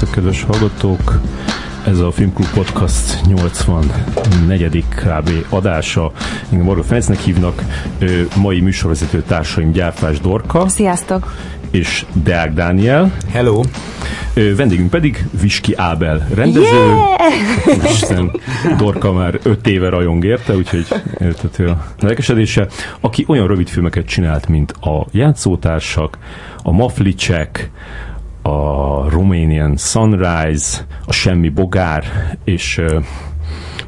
Szervusztok, kedves hallgatók! Ez a Filmklub Podcast 84. kb. adása. Engem Marga Ferencnek hívnak. Mai műsorvezető társaim Gyárfás Dorka. Sziasztok! És Deák Dániel. Hello! Vendégünk pedig Viski Ábel rendező. Yeah! Isten, Dorka már öt éve rajong érte, úgyhogy értető a lelkesedése. Aki olyan rövid filmeket csinált, mint a Játszótársak, a Maflicek, a Romanian Sunrise, a Semmi Bogár, és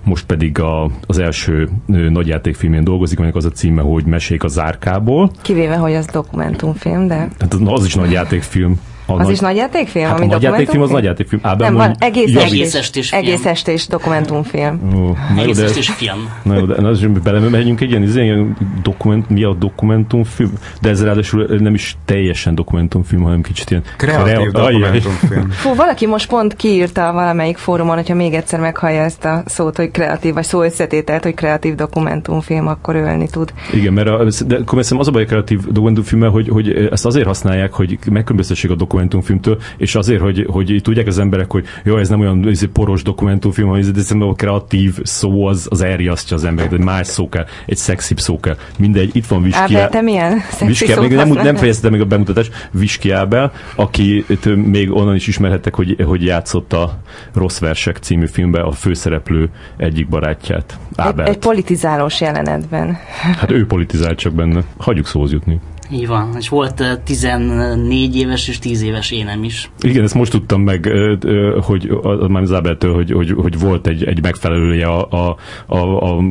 most pedig a, az első nagyjátékfilmén dolgozik, aminek az a címe, hogy Mesék a zárkából. Kivéve, hogy az dokumentumfilm, de... Hát az is nagyjátékfilm. Az nagy... is nagyjátékfilm? Hát a nagyjátékfilm az nagyjátékfilm. Ábel, nem, van egész, egész estés film. Egész estés dokumentumfilm. Ó, egész de, estés film. Na jó, de na, belemegyünk egy ilyen, ilyen dokument, mi a dokumentumfilm? De ez ráadásul nem is teljesen dokumentumfilm, hanem kicsit ilyen... Kreatív kre... dokumentumfilm. Fú, valaki most pont kiírta valamelyik fórumon, hogyha még egyszer meghallja ezt a szót, hogy kreatív, vagy szó összetételt, hogy kreatív dokumentumfilm, akkor ölni tud. Igen, mert a, de akkor az a baj a kreatív dokumentumfilm, hogy, hogy ezt azért használják, hogy megkülönböztessék a dokumentumfilm dokumentumfilmtől, és azért, hogy, hogy tudják az emberek, hogy jó, ez nem olyan ez poros dokumentumfilm, hanem ez a kreatív szó az, az elriasztja az embereket, egy más szó kell, egy szexibb szó kell. Mindegy, itt van Viski Ábel, milyen Viski, még nem, nem fejezte meg a bemutatást, Viski Ábel, aki még onnan is ismerhettek, hogy, hogy játszott a Rossz Versek című filmben a főszereplő egyik barátját, Ábel. Egy, egy politizálós jelenetben. Hát ő politizált csak benne. Hagyjuk szóhoz jutni. Így van, és volt 14 éves és 10 éves énem is. Igen, ezt most tudtam meg, hogy már az Ábeltől, hogy, hogy, hogy volt egy, egy megfelelője a, a, a, a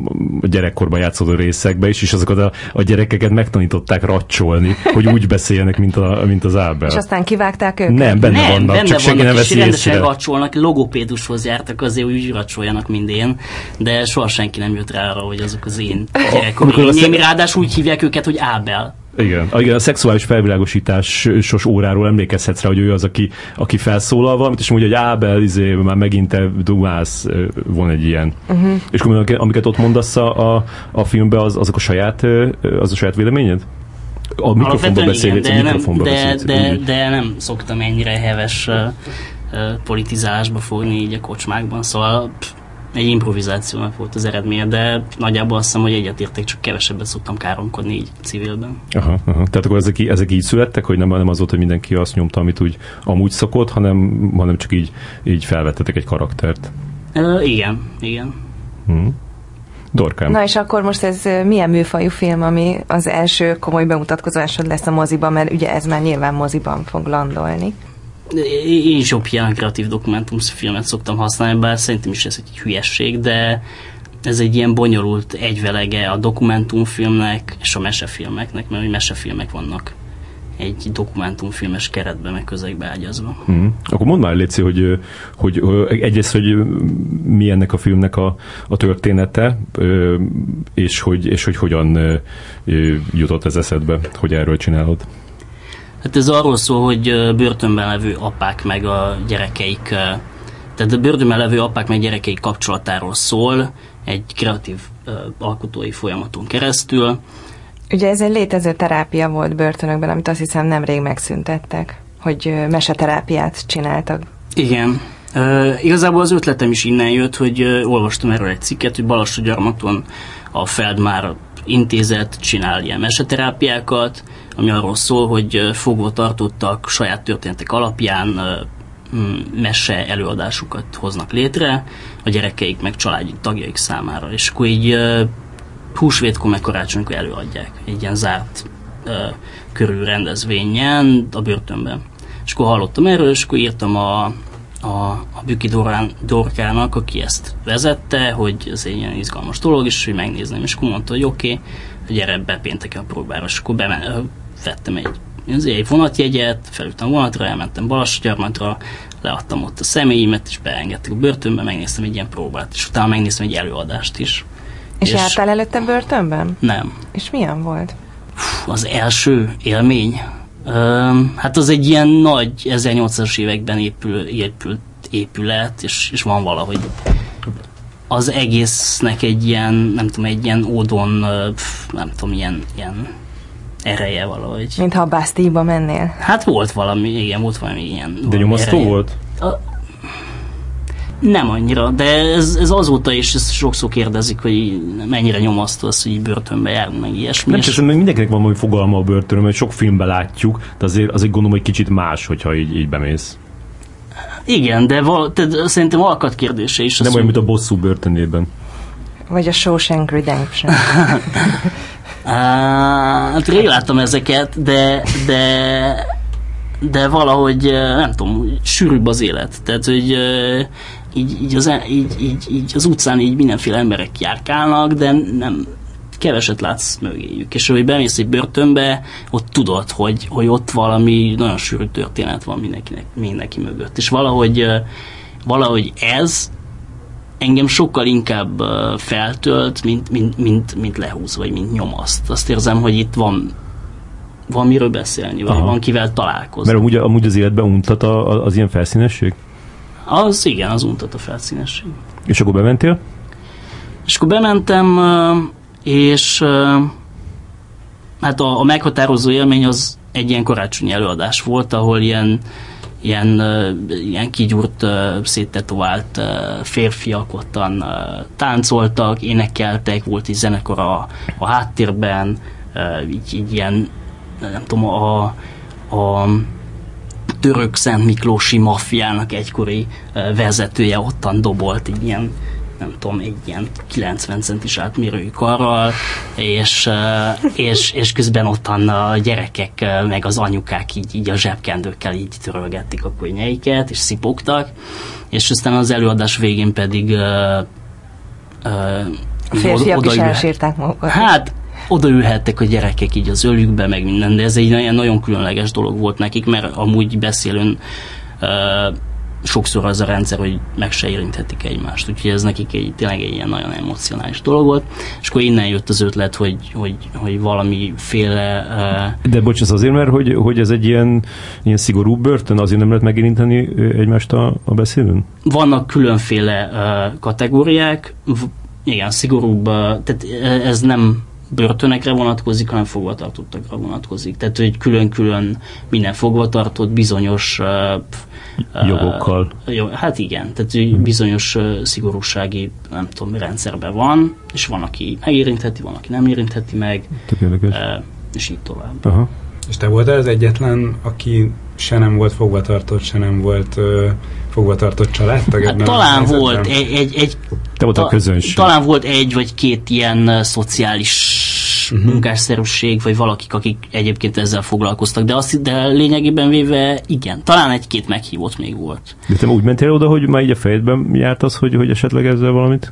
gyerekkorban játszódó részekbe is, és azokat a, a gyerekeket megtanították racsolni, hogy úgy beszéljenek, mint, a, mint az Ábel. És aztán kivágták őket? Nem, benne nem, vannak, benne csak senki nem veszi rendesen észre. racsolnak, logopédushoz jártak azért, hogy úgy racsoljanak, mint én, de soha senki nem jött rá arra, hogy azok az én gyerekkorom. Ráadásul úgy hívják őket, hogy Ábel. Igen. Igen, a szexuális felvilágosításos óráról emlékezhetsz rá, hogy ő az, aki, aki felszólal valamit, és mondja, hogy Ábel, izé, már megint te dumálsz, van egy ilyen. Uh-huh. És amiket ott mondasz a, a, a filmben, az, azok a saját, az a saját véleményed? A mikrofonba beszélsz, de, mikrofonba de, de, de, de, nem szoktam ennyire heves uh, politizálásba fogni így a kocsmákban, szóval pff, egy improvizációnak volt az eredménye, de nagyjából azt hiszem, hogy egyetértek, csak kevesebbet szoktam káromkodni így civilben. Aha, aha. Tehát akkor ezek, ezek így születtek, hogy nem, nem az volt, hogy mindenki azt nyomta, amit úgy amúgy szokott, hanem, hanem csak így, így felvettetek egy karaktert. Uh, igen, igen. Hmm. Dorkám. Na és akkor most ez milyen műfajú film, ami az első komoly bemutatkozásod lesz a moziban, mert ugye ez már nyilván moziban fog landolni én is jobb ilyen kreatív dokumentumfilmet szoktam használni, bár szerintem is ez egy hülyesség, de ez egy ilyen bonyolult egyvelege a dokumentumfilmnek és a mesefilmeknek, mert hogy mesefilmek vannak egy dokumentumfilmes keretbe, meg közegbe ágyazva. Hmm. Akkor mondd már, Léci, hogy, hogy, hogy egyrészt, hogy mi ennek a filmnek a, a története, és hogy, és hogy hogyan jutott ez eszedbe, hogy erről csinálod. Hát ez arról szól, hogy börtönben levő apák meg a gyerekeik, tehát a börtönben levő apák meg gyerekeik kapcsolatáról szól, egy kreatív alkotói folyamaton keresztül. Ugye ez egy létező terápia volt börtönökben, amit azt hiszem nemrég megszüntettek, hogy meseterápiát csináltak. Igen. Uh, igazából az ötletem is innen jött, hogy uh, olvastam erről egy cikket, hogy Balassu gyarmaton a Feldmár intézet csinál ilyen meseterápiákat, ami arról szól, hogy fogva tartottak saját történetek alapján mese előadásukat hoznak létre, a gyerekeik meg családi tagjaik számára. És akkor így húsvétkor meg karácsonykor előadják egy ilyen zárt körül rendezvényen a börtönben. És akkor hallottam erről, és akkor írtam a, a, a Büki Dorán, Dorkának, aki ezt vezette, hogy ez egy ilyen izgalmas dolog, és hogy megnézném. És akkor mondta, hogy oké, okay, gyere be pénteken a próbára. És akkor bemen, vettem egy, egy vonatjegyet, felültem a vonatra, elmentem Balassagyarmatra, leadtam ott a személyimet, és beengedtek a börtönbe, megnéztem egy ilyen próbát, és utána megnéztem egy előadást is. És, és jártál előtte börtönben? Nem. És milyen volt? Az első élmény? Hát az egy ilyen nagy 1800-as években épül, épült épület, és, és van valahogy az egésznek egy ilyen, nem tudom, egy ilyen ódon, nem tudom, ilyen, ilyen ereje valahogy. Mintha a Bastille-ba mennél. Hát volt valami, igen, volt valami ilyen. De nyomasztó volt? A, nem annyira, de ez, ez azóta is ezt sokszor kérdezik, hogy mennyire nyomasztó az, hogy börtönbe járunk, meg ilyesmi. Nem, csak mindenkinek van valami fogalma a börtönről, mert sok filmben látjuk, de azért, azért gondolom, hogy kicsit más, hogyha így, így bemész. Igen, de val- tehát szerintem alkat kérdése is. Nem olyan, mint a bosszú börtönében. Vagy a Shawshank Redemption. hát rég láttam ezeket, de, de, de valahogy nem tudom, sűrűbb az élet. Tehát, hogy így, így, az, e- így, így, így az utcán így mindenféle emberek járkálnak, de nem, keveset látsz mögéjük. És hogy bemész egy börtönbe, ott tudod, hogy, hogy ott valami nagyon sűrű történet van mindenkinek, mindenki mögött. És valahogy, valahogy ez engem sokkal inkább feltölt, mint, mint, mint, mint lehúz, vagy mint nyomaszt. Azt érzem, hogy itt van van miről beszélni, vagy Aha. van kivel találkozni. Mert amúgy, amúgy az életben untat a, az ilyen felszínesség? Az igen, az untat a felszínesség. És akkor bementél? És akkor bementem, és hát a, a meghatározó élmény az egy ilyen karácsonyi előadás volt, ahol ilyen ilyen, ilyen kigyúrt, széttetovált férfiak ottan táncoltak, énekeltek, volt egy zenekar a, a háttérben, így, így ilyen, nem tudom, a, a török Szent Miklósi maffiának egykori vezetője ottan dobolt egy ilyen nem tudom, egy ilyen 90 centis átmérőjű karral, és, és, és közben ottan a gyerekek meg az anyukák így, így a zsebkendőkkel így törölgették a könnyeiket, és szipogtak, és aztán az előadás végén pedig uh, uh, férfiak is elsírták magukat. Hát, odaülhettek a gyerekek így az ölükbe, meg minden, de ez egy ilyen nagyon különleges dolog volt nekik, mert amúgy beszélőn uh, sokszor az a rendszer, hogy meg se érinthetik egymást. Úgyhogy ez nekik egy, tényleg egy ilyen nagyon emocionális dolog volt. És akkor innen jött az ötlet, hogy, hogy, hogy valamiféle... Uh... De bocs, ez azért, mert hogy, hogy ez egy ilyen, ilyen szigorú börtön, azért nem lehet megérinteni egymást a, a beszélőn? Vannak különféle uh, kategóriák, igen, szigorúbb, uh, tehát ez nem börtönekre vonatkozik, hanem fogvatartottakra vonatkozik. Tehát, hogy külön-külön minden fogvatartott bizonyos uh, jogokkal. Uh, jó, hát igen, tehát hmm. bizonyos uh, szigorúsági, nem tudom, rendszerben van, és van, aki megérintheti, van, aki nem érintheti meg, uh, és így tovább. Aha. És te voltál az egyetlen, aki se nem volt fogvatartott, se nem volt uh, fogvatartott családtag? Hát talán volt egy, egy, egy te volt a közönség. Talán volt egy vagy két ilyen uh, szociális uh-huh. munkásszerűség, vagy valakik, akik egyébként ezzel foglalkoztak, de, azt, de lényegében véve igen, talán egy-két meghívott még volt. De te úgy mentél oda, hogy már így a fejedben járt az, hogy, hogy esetleg ezzel valamit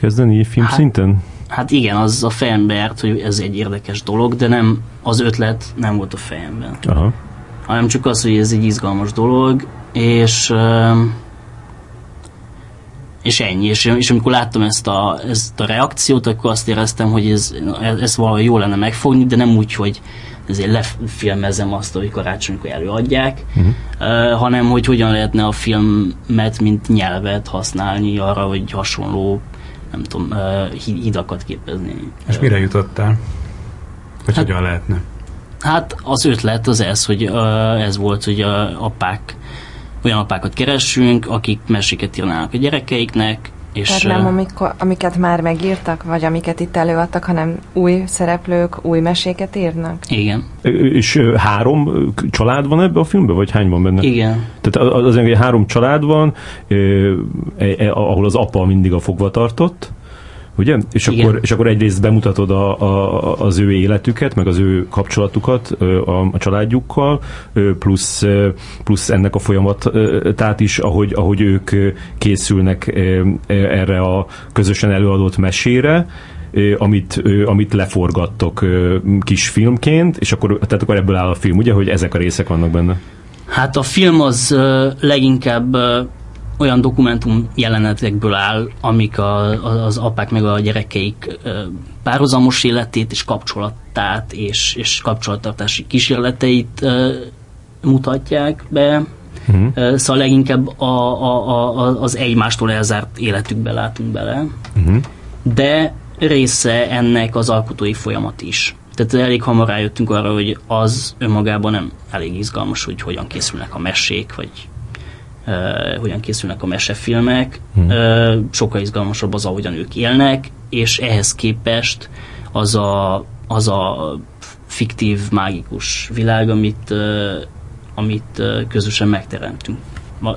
kezdeni film hát, szinten? Hát igen, az a fejembe járt, hogy ez egy érdekes dolog, de nem, az ötlet nem volt a fejemben. Aha. Hanem csak az, hogy ez egy izgalmas dolog, és és ennyi. És, és amikor láttam ezt a, ezt a reakciót, akkor azt éreztem, hogy ez, ez valahogy jó lenne megfogni, de nem úgy, hogy ezért lefilmezem azt, hogy karácsonykor előadják, uh-huh. uh, hanem hogy hogyan lehetne a filmet, mint nyelvet használni arra, hogy hasonló, nem tudom, uh, hidakat képezni. És mire jutottál? Vagy hát, hogyan lehetne? Hát az ötlet az ez, hogy uh, ez volt, hogy a apák olyan apákat keressünk, akik meséket írnának a gyerekeiknek, és Tehát nem amikor, amiket már megírtak, vagy amiket itt előadtak, hanem új szereplők új meséket írnak? Igen. És három család van ebbe a filmben, vagy hány van benne? Igen. Tehát az, az három család van, eh, ahol az apa mindig a fogva tartott, ugye? És akkor, és akkor egyrészt bemutatod a, a, az ő életüket, meg az ő kapcsolatukat a, a családjukkal, plusz, plusz ennek a folyamatát is, ahogy, ahogy ők készülnek erre a közösen előadott mesére, amit, amit leforgattok kis filmként, és akkor, tehát akkor ebből áll a film, ugye, hogy ezek a részek vannak benne? Hát a film az leginkább olyan dokumentum jelenetekből áll, amik a, az apák meg a gyerekeik párhuzamos életét és kapcsolatát és, és kapcsolattartási kísérleteit mutatják be. Uh-huh. Szóval leginkább a, a, a, az egymástól elzárt életükbe látunk bele. Uh-huh. De része ennek az alkotói folyamat is. Tehát elég hamar rájöttünk arra, hogy az önmagában nem elég izgalmas, hogy hogyan készülnek a mesék, vagy uh, hogyan készülnek a mesefilmek. Hmm. Uh, sokkal izgalmasabb az, ahogyan ők élnek, és ehhez képest az a, az a fiktív, mágikus világ, amit, uh, amit közösen megteremtünk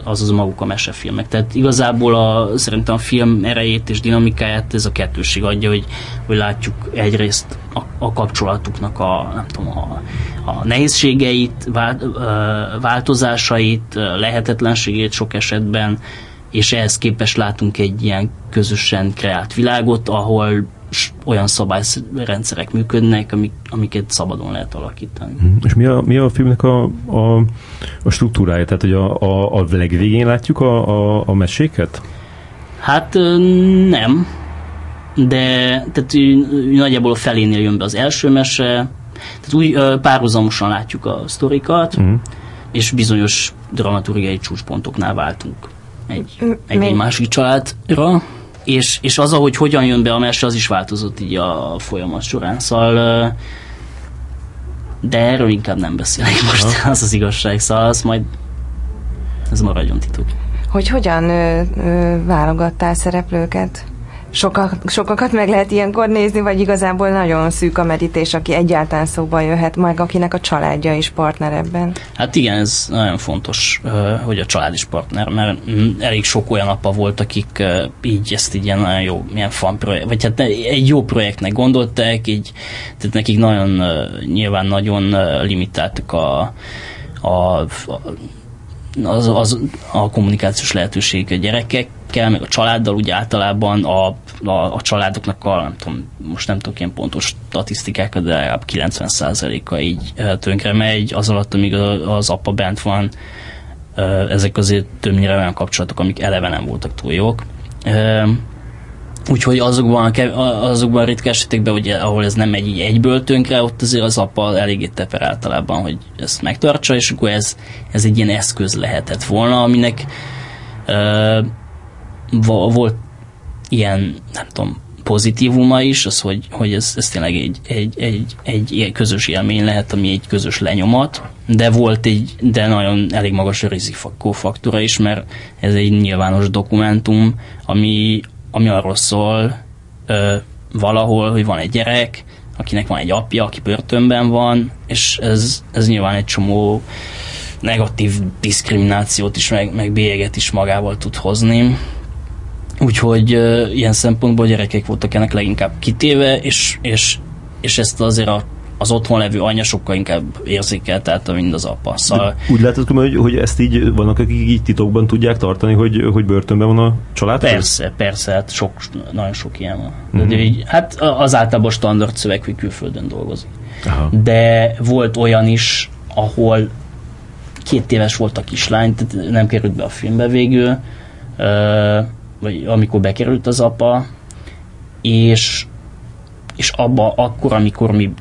azaz maguk a mesefilmek. Tehát igazából a, szerintem a film erejét és dinamikáját ez a kettőség adja, hogy, hogy látjuk egyrészt a, a kapcsolatuknak a, nem tudom, a, a nehézségeit, változásait, lehetetlenségét sok esetben, és ehhez képest látunk egy ilyen közösen kreált világot, ahol olyan szabályrendszerek működnek, amik, amiket szabadon lehet alakítani. Mhm. És mi a, mi a filmnek a, a, a struktúrája? Tehát, hogy a, a, a legvégén látjuk a, a, a meséket? Hát nem, de tehát nagyjából a felénél jön be az első mese, tehát úgy párhuzamosan látjuk a sztorikat, uh-huh. és bizonyos dramaturgiai csúcspontoknál váltunk egy, egy, egy másik családra és, és az, ahogy hogyan jön be a mese, az is változott így a folyamat során. Szóval de erről inkább nem beszélek most, Aha. az az igazság, szóval az majd ez maradjon titok. Hogy hogyan ö, ö, válogattál szereplőket? Sokak, sokakat meg lehet ilyenkor nézni, vagy igazából nagyon szűk a medités, aki egyáltalán szóba jöhet, meg akinek a családja is partner ebben? Hát igen, ez nagyon fontos, hogy a család is partner, mert elég sok olyan apa volt, akik így ezt így ilyen nagyon jó, milyen fan projekt, vagy hát egy jó projektnek gondolták, így, tehát nekik nagyon, nyilván nagyon limitáltak a, a, a az, az a kommunikációs lehetőség a gyerekekkel, meg a családdal, úgy általában a, a, a családoknak a, nem tudom, most nem tudok ilyen pontos statisztikákat, de legalább 90%-a így tönkre megy, az alatt, amíg az apa bent van, ezek azért többnyire olyan kapcsolatok, amik eleve nem voltak túl jók. Úgyhogy azokban, azokban a ritka esetekben, ugye, ahol ez nem megy így egyből tönkre, ott azért az apa eléggé teper általában, hogy ezt megtartsa, és akkor ez, ez egy ilyen eszköz lehetett volna, aminek uh, volt ilyen, nem tudom, pozitívuma is, az, hogy, hogy ez, ez tényleg egy, egy, egy, egy közös élmény lehet, ami egy közös lenyomat, de volt egy, de nagyon elég magas a rizikófaktora is, mert ez egy nyilvános dokumentum, ami, ami arról szól ö, valahol, hogy van egy gyerek, akinek van egy apja, aki börtönben van, és ez, ez nyilván egy csomó negatív diszkriminációt is, meg, meg bélyeget is magával tud hozni. Úgyhogy ö, ilyen szempontból gyerekek voltak ennek leginkább kitéve, és, és, és ezt azért a az otthon levő anya sokkal inkább érzékeltelte, mint az apa. Szóval... úgy látod, hogy, hogy ezt így vannak, akik így titokban tudják tartani, hogy, hogy börtönben van a család? Persze, persze, hát sok, nagyon sok ilyen van. Uh-huh. De így, hát az általában standard szöveg, hogy külföldön dolgozik. Aha. De volt olyan is, ahol két éves volt a kislány, tehát nem került be a filmbe végül, vagy amikor bekerült az apa, és és abba akkor, amikor mi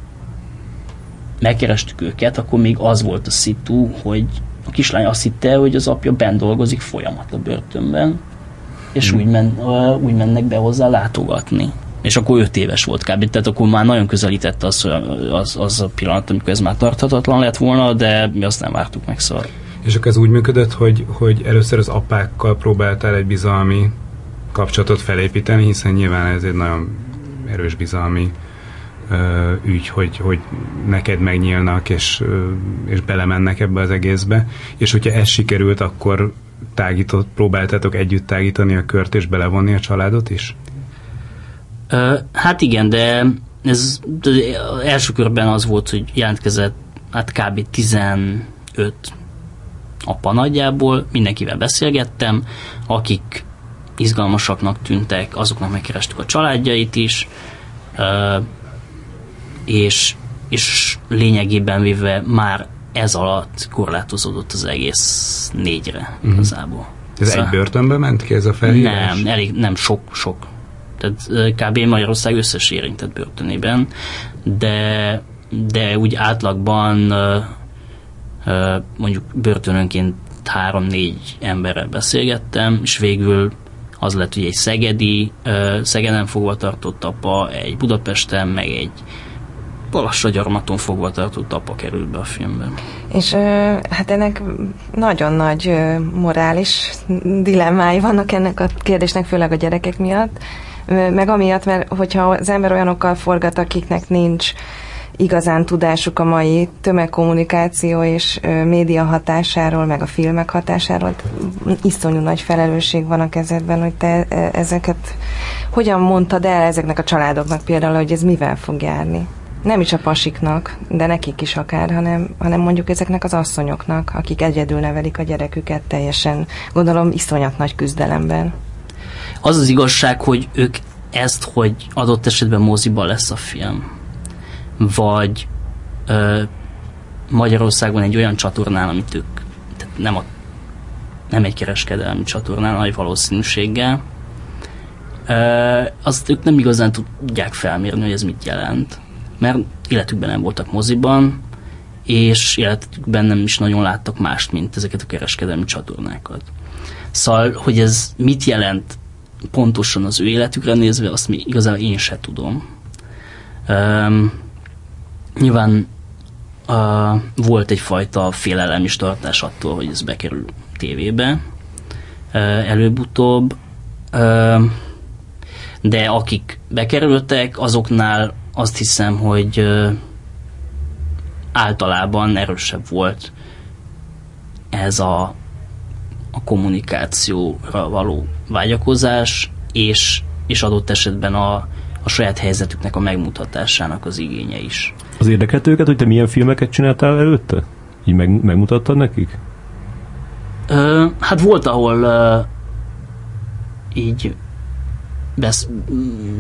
megkerestük őket, akkor még az volt a szitu, hogy a kislány azt hitte, hogy az apja bent dolgozik folyamat a börtönben, és hmm. úgy, men, úgy mennek be hozzá látogatni. És akkor öt éves volt kb. Tehát akkor már nagyon közelítette az, az, az a pillanat, amikor ez már tarthatatlan lett volna, de mi azt nem vártuk meg, szóval. És akkor ez úgy működött, hogy, hogy először az apákkal próbáltál egy bizalmi kapcsolatot felépíteni, hiszen nyilván ez egy nagyon erős bizalmi ügy, hogy, hogy neked megnyílnak, és, és belemennek ebbe az egészbe. És hogyha ez sikerült, akkor tágított, próbáltátok együtt tágítani a kört, és belevonni a családot is? Hát igen, de ez de első körben az volt, hogy jelentkezett hát kb. 15 apa nagyjából, mindenkivel beszélgettem, akik izgalmasaknak tűntek, azoknak megkerestük a családjait is, és, és lényegében véve már ez alatt korlátozódott az egész négyre uh-huh. igazából. Ez szóval, egy börtönbe ment ki ez a felhívás? Nem, elég, nem sok, sok. Tehát kb. Magyarország összes érintett börtönében, de, de úgy átlagban mondjuk börtönönként három-négy emberrel beszélgettem, és végül az lett, hogy egy szegedi, Szegeden fogva tartott apa, egy Budapesten, meg egy Balassa gyarmaton fogva tartott apa került be a filmbe. És hát ennek nagyon nagy morális dilemmái vannak ennek a kérdésnek, főleg a gyerekek miatt. Meg amiatt, mert hogyha az ember olyanokkal forgat, akiknek nincs igazán tudásuk a mai tömegkommunikáció és média hatásáról, meg a filmek hatásáról. Iszonyú nagy felelősség van a kezedben, hogy te ezeket hogyan mondtad el ezeknek a családoknak például, hogy ez mivel fog járni? Nem is a pasiknak, de nekik is akár, hanem, hanem mondjuk ezeknek az asszonyoknak, akik egyedül nevelik a gyereküket teljesen, gondolom, iszonyat nagy küzdelemben. Az az igazság, hogy ők ezt, hogy adott esetben moziban lesz a film, vagy ö, Magyarországon egy olyan csatornán, amit ők tehát nem, a, nem egy kereskedelmi csatornán, nagy valószínűséggel, ö, azt ők nem igazán tudják felmérni, hogy ez mit jelent. Mert életükben nem voltak moziban, és életükben nem is nagyon láttak mást, mint ezeket a kereskedelmi csatornákat. Szóval, hogy ez mit jelent pontosan az ő életükre nézve, azt mi igazán én se tudom. Um, Nyilván uh, volt egyfajta félelem is tartás attól, hogy ez bekerül tévébe uh, előbb-utóbb, uh, de akik bekerültek, azoknál azt hiszem, hogy uh, általában erősebb volt ez a, a kommunikációra való vágyakozás, és, és adott esetben a, a saját helyzetüknek a megmutatásának az igénye is. Az érdekelt őket, hogy te milyen filmeket csináltál előtte? Így meg, megmutattad nekik? Ö, hát volt, ahol ö, így besz,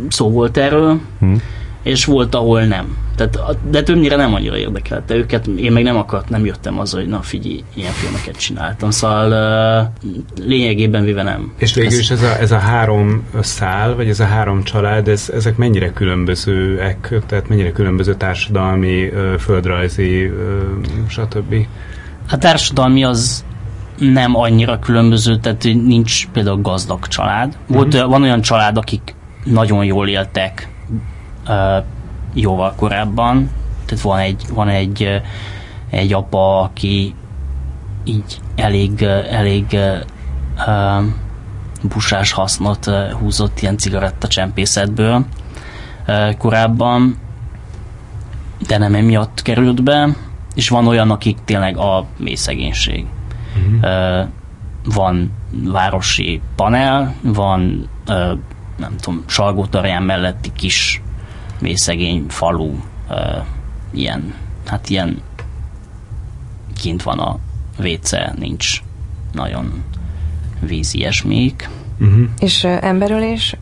szó volt erről, hm és volt, ahol nem. Tehát, de többnyire nem annyira érdekelte őket, én meg nem akart, nem jöttem az, hogy na figyelj, ilyen filmeket csináltam, szóval uh, lényegében véve nem. És végül is ez a, ez a három szál, vagy ez a három család, ez, ezek mennyire különbözőek, tehát mennyire különböző társadalmi, földrajzi, stb. A társadalmi az nem annyira különböző, tehát nincs például gazdag család. Volt, uh-huh. Van olyan család, akik nagyon jól éltek, jóval korábban. Tehát van egy, van egy, egy apa, aki így elég, elég busás hasznot húzott ilyen cigarettacsempészetből korábban, de nem emiatt került be, és van olyan, akik tényleg a mély szegénység. Uh, van városi panel, van nem tudom, Salgótarján melletti kis mély szegény falu, uh, ilyen, hát ilyen kint van a WC, nincs nagyon víz ilyesmik. Uh-huh. És uh, emberölés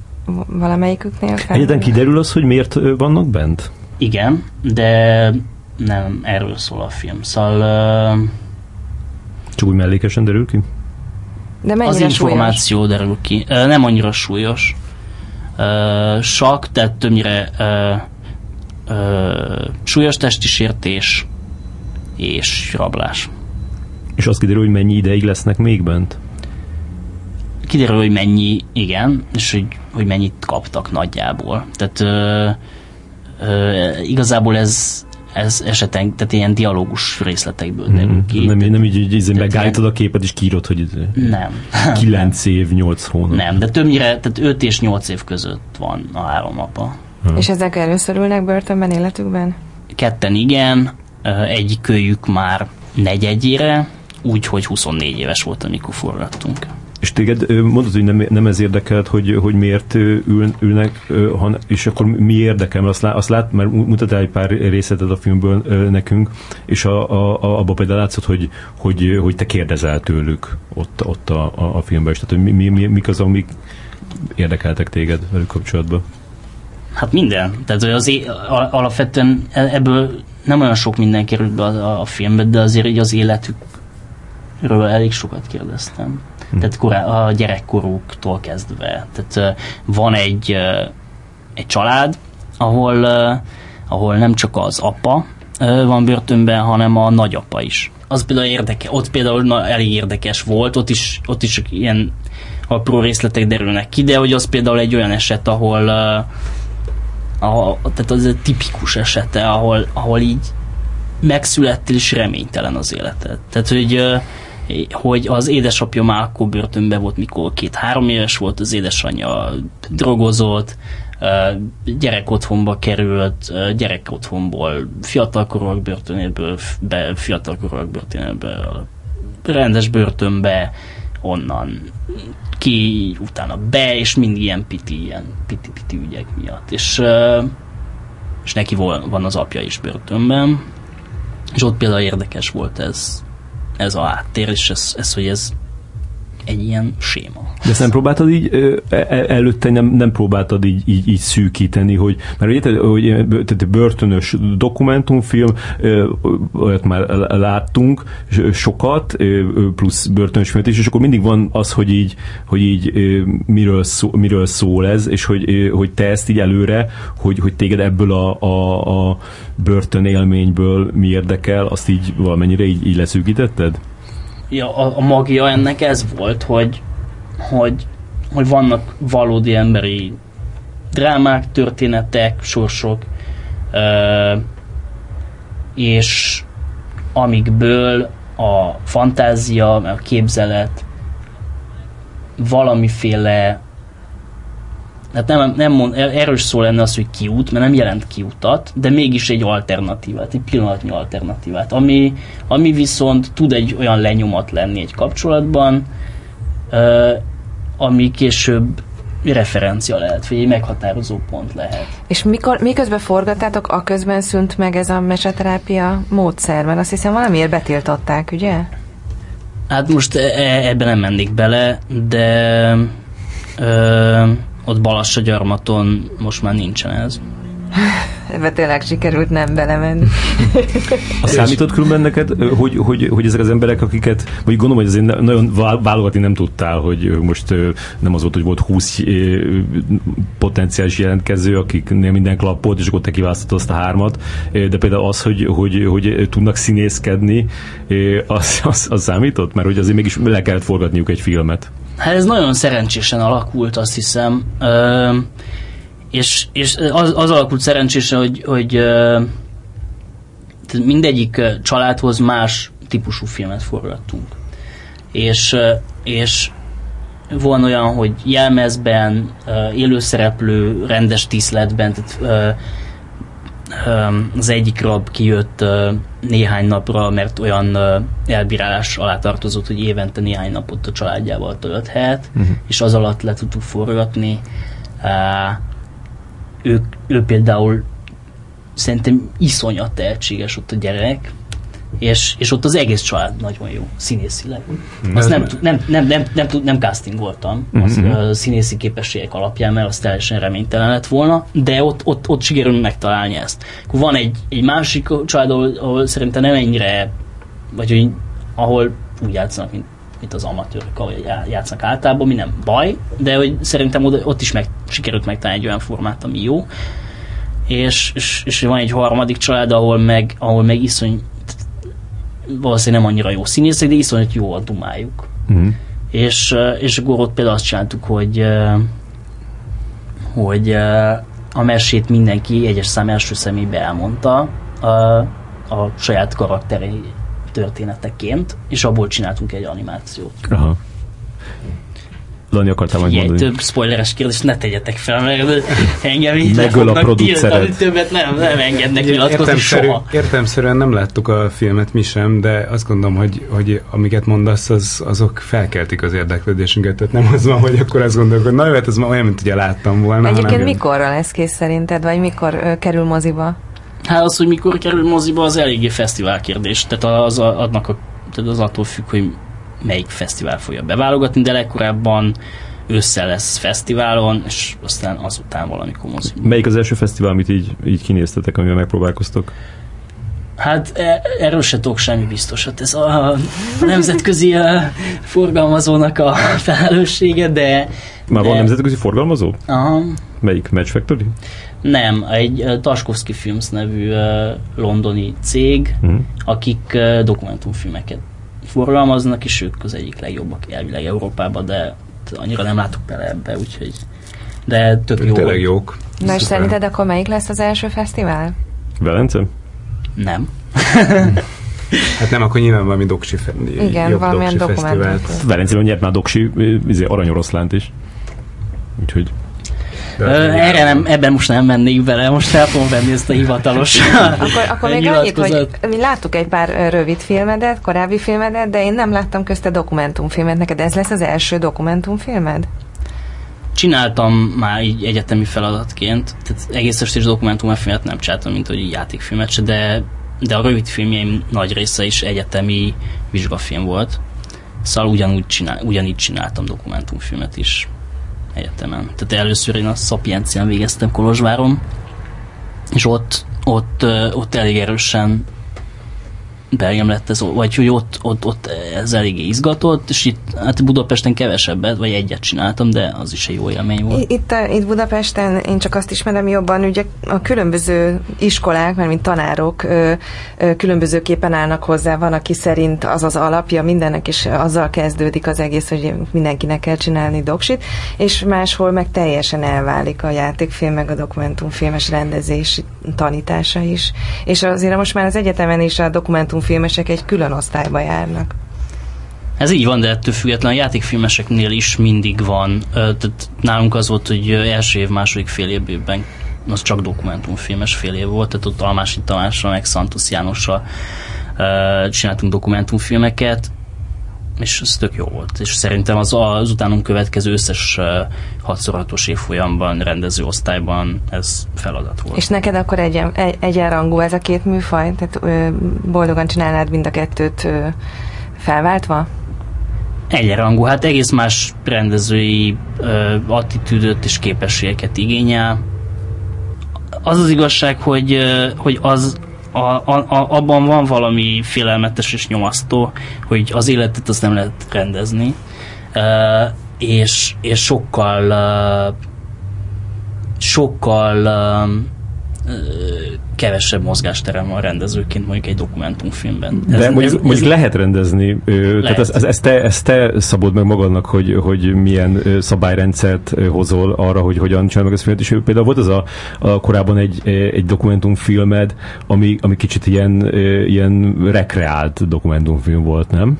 valamelyiküknél? Egyetlen kiderül az, hogy miért vannak bent? Igen, de nem erről szól a film. Szóval... Uh, Csak úgy mellékesen derül ki? De mennyire az információ súlyos? derül ki. Uh, nem annyira súlyos uh, sak, tehát többnyire uh, uh, súlyos testi sértés és rablás. És az kiderül, hogy mennyi ideig lesznek még bent? Kiderül, hogy mennyi, igen, és hogy, hogy mennyit kaptak nagyjából. Tehát uh, uh, igazából ez ez eseten, tehát ilyen dialógus részletekből mhm. derül ki. Nem, nem így, így, így megállítod a képet, és kiírod, hogy nem. 9 év, 8 hónap. Nem, de többnyire, tehát 5 és 8 év között van a három apa. Hmm. És ezek először ülnek börtönben életükben? Ketten igen, egy kölyük már negyedjére, úgyhogy 24 éves volt, amikor forgattunk. És téged mondod, hogy nem, nem ez érdekelt, hogy, hogy miért ül, ülnek, és akkor mi érdekel? Azt, azt lát, mert mutattál egy pár részletet a filmből nekünk, és a, a, a, abban például látszott, hogy, hogy, hogy te kérdezel tőlük ott, ott a, a, a filmben is. Tehát, hogy mi, mi, mik az, amik érdekeltek téged velük kapcsolatban? Hát minden. Tehát hogy az alapvetően e- ebből nem olyan sok minden került be a, a filmbe, de azért így az életükről elég sokat kérdeztem. Hm. Tehát korá, a gyerekkorúktól kezdve. Tehát van egy, egy család, ahol, ahol nem csak az apa van börtönben, hanem a nagyapa is. Az például érdeke, ott például elég érdekes volt, ott is, ott is ilyen apró részletek derülnek ki, de hogy az például egy olyan eset, ahol a, tehát az egy tipikus esete, ahol, ahol így megszülettél és reménytelen az életed. Tehát, hogy hogy az édesapja már akkor börtönben volt, mikor két-három éves volt, az édesanyja drogozott, gyerek otthonba került, gyerek otthonból fiatalkorúak börtönéből, be, fiatalkorúak börtönéből, rendes börtönbe, onnan ki, utána be, és mind ilyen piti, ilyen piti-piti ügyek miatt. És, és neki van az apja is börtönben, és ott például érdekes volt ez, ez a háttér, és ez, ez hogy ez egy ilyen séma. De ezt nem próbáltad így e, e, előtte nem, nem próbáltad így, így, így szűkíteni, hogy mert ugye, hogy tehát börtönös dokumentumfilm, olyat már láttunk sokat, plusz börtönös filmet és akkor mindig van az, hogy így, hogy így miről, szó, miről szól ez, és hogy, hogy te ezt így előre, hogy, hogy téged ebből a, a, a börtön élményből mi érdekel, azt így valamennyire így, így leszűkítetted? A, a magia ennek ez volt, hogy, hogy, hogy vannak valódi emberi drámák, történetek, sorsok, ö, és amikből a fantázia, a képzelet valamiféle hát nem, nem mond, erős szó lenne az, hogy kiút, mert nem jelent kiutat, de mégis egy alternatívát, egy pillanatnyi alternatívát, ami, ami viszont tud egy olyan lenyomat lenni egy kapcsolatban, ami később referencia lehet, vagy egy meghatározó pont lehet. És mikor, miközben forgattátok, a közben szűnt meg ez a meseterápia módszer? Mert azt hiszem valamiért betiltották, ugye? Hát most e, e ebben nem mennék bele, de ö, ott Balassa gyarmaton most már nincsen ez. Ebbe tényleg sikerült nem belemenni. A számított különben neked, hogy, hogy, hogy ezek az emberek, akiket, vagy gondolom, hogy azért nagyon válogatni nem tudtál, hogy most nem az volt, hogy volt 20 potenciális jelentkező, akiknél minden klappolt, és akkor te kiválasztottad azt a hármat, de például az, hogy, hogy, hogy tudnak színészkedni, az, az, az számított? Mert hogy azért mégis le kellett forgatniuk egy filmet. Hát ez nagyon szerencsésen alakult, azt hiszem. Ö, és, és az, az alakult szerencsésen, hogy, hogy mindegyik családhoz más típusú filmet forgattunk. És, és van olyan, hogy jelmezben, élőszereplő, rendes tiszletben, tehát az egyik rab kijött néhány napra, mert olyan elbírálás alá tartozott, hogy évente néhány napot a családjával tölthet, uh-huh. és az alatt le tudtuk forgatni. Ő, ő például szerintem iszonyat tehetséges ott a gyerek, és, és ott az egész család nagyon jó, színészileg. Mm. Azt nem, nem, nem, nem, nem, nem, nem castingoltam mm-hmm. a színészi képességek alapján, mert az teljesen reménytelen lett volna, de ott, ott, ott sikerül megtalálni ezt. Akkor van egy, egy másik család, ahol, ahol szerintem nem ennyire, vagy hogy, ahol úgy játszanak, mint, mint az amatőrök, ahogy játszanak általában, mi nem baj, de hogy szerintem ott, ott is meg, sikerült megtalálni egy olyan formát, ami jó. És, és, és van egy harmadik család, ahol meg, ahol meg iszony valószínűleg nem annyira jó színészek, de iszonyat jó a dumájuk. Mm. És, és akkor ott például azt csináltuk, hogy hogy a mesét mindenki egyes szám első személybe elmondta a, a saját karakteri történeteként, és abból csináltunk egy animációt. Aha. Lani akartál majd mondani. több spoileres kérdést ne tegyetek fel, mert engem így Megöl a produceret. Többet nem, nem engednek nyilatkozni soha. Értelmszerűen nem láttuk a filmet mi sem, de azt gondolom, hogy, hogy amiket mondasz, az, azok felkeltik az érdeklődésünket. Tehát nem az van, hogy akkor azt gondolok, hogy na jó, hát ez már olyan, mint ugye láttam volna. Egyébként mikorra lesz kész szerinted, vagy mikor ö, kerül moziba? Hát az, hogy mikor kerül moziba, az eléggé fesztivál kérdés. Tehát az, adnak a, tehát az attól függ, hogy melyik fesztivál fogja beválogatni, de legkorábban ősszel lesz fesztiválon, és aztán azután valamikor mozik. Melyik az első fesztivál, amit így, így kinéztetek, amivel megpróbálkoztok? Hát e, erről se tudok semmi biztosat. Ez a nemzetközi a forgalmazónak a felelőssége, de... Már de... van nemzetközi forgalmazó? Aha. Melyik? Match Factory? Nem, egy Taskovsky Films nevű londoni cég, uh-huh. akik dokumentumfilmeket forgalmaznak, és ők az egyik legjobbak elvileg Európában, de annyira nem látok bele ebbe, úgyhogy de tök jó. Tényleg jók. Na és szerinted akkor melyik lesz az első fesztivál? Velence? Nem. Hát nem, akkor nyilván valami doksi fe, Igen, valamilyen doksi dokumentum. Velencében nyert már Doksi izé, aranyoroszlánt is. Úgyhogy erre nem, ebben most nem mennék bele, most fel fogom venni ezt a hivatalos Akkor, akkor még annyit, hogy mi láttuk egy pár rövid filmedet, korábbi filmedet, de én nem láttam közte dokumentumfilmet. Neked ez lesz az első dokumentumfilmed? Csináltam már így egyetemi feladatként, tehát egész estés dokumentumfilmet nem csináltam, mint hogy játékfilmet se, de, de a rövid filmjeim nagy része is egyetemi vizsgafilm volt. Szóval ugyanúgy csinál, ugyanígy csináltam dokumentumfilmet is egyetemen. Tehát először én a Szapiencián végeztem Kolozsváron, és ott, ott, ott elég erősen belém lett ez, vagy hogy ott, ott, ott ez eléggé izgatott, és itt hát Budapesten kevesebbet, vagy egyet csináltam, de az is egy jó élmény volt. Itt, uh, itt Budapesten én csak azt ismerem jobban, ugye a különböző iskolák, mert mint tanárok különbözőképpen állnak hozzá. Van, aki szerint az az alapja mindennek, és azzal kezdődik az egész, hogy mindenkinek kell csinálni doksit, és máshol meg teljesen elválik a játékfilm, meg a dokumentumfilmes rendezés tanítása is. És azért most már az egyetemen is a dokumentumfilmesek egy külön osztályba járnak. Ez így van, de ettől függetlenül a játékfilmeseknél is mindig van. Tehát nálunk az volt, hogy első év, második fél évben az csak dokumentumfilmes fél év volt, tehát ott Almási Tamással, meg Santos Jánossal csináltunk dokumentumfilmeket, és ez tök jó volt. És szerintem az, az utánunk következő összes ö, hatszor évfolyamban, rendező osztályban ez feladat volt. És neked akkor egy, egy, egyenrangú ez a két műfaj? Tehát ö, boldogan csinálnád mind a kettőt ö, felváltva? egyenrangú, hát egész más rendezői ö, attitűdöt és képességeket igényel. Az az igazság, hogy, ö, hogy az a, a, a, abban van valami félelmetes és nyomasztó, hogy az életet azt nem lehet rendezni, ö, és, és sokkal ö, sokkal ö, kevesebb mozgásterem van rendezőként mondjuk egy dokumentumfilmben. De mondjuk, mondjuk lehet rendezni, Lehet. tehát ezt, ezt, te, ezt te szabod meg magadnak, hogy, hogy milyen szabályrendszert hozol arra, hogy hogyan csinálod meg ezt filmet, és például volt az a, a korábban egy, egy dokumentumfilmed, ami, ami kicsit ilyen, ilyen rekreált dokumentumfilm volt, nem?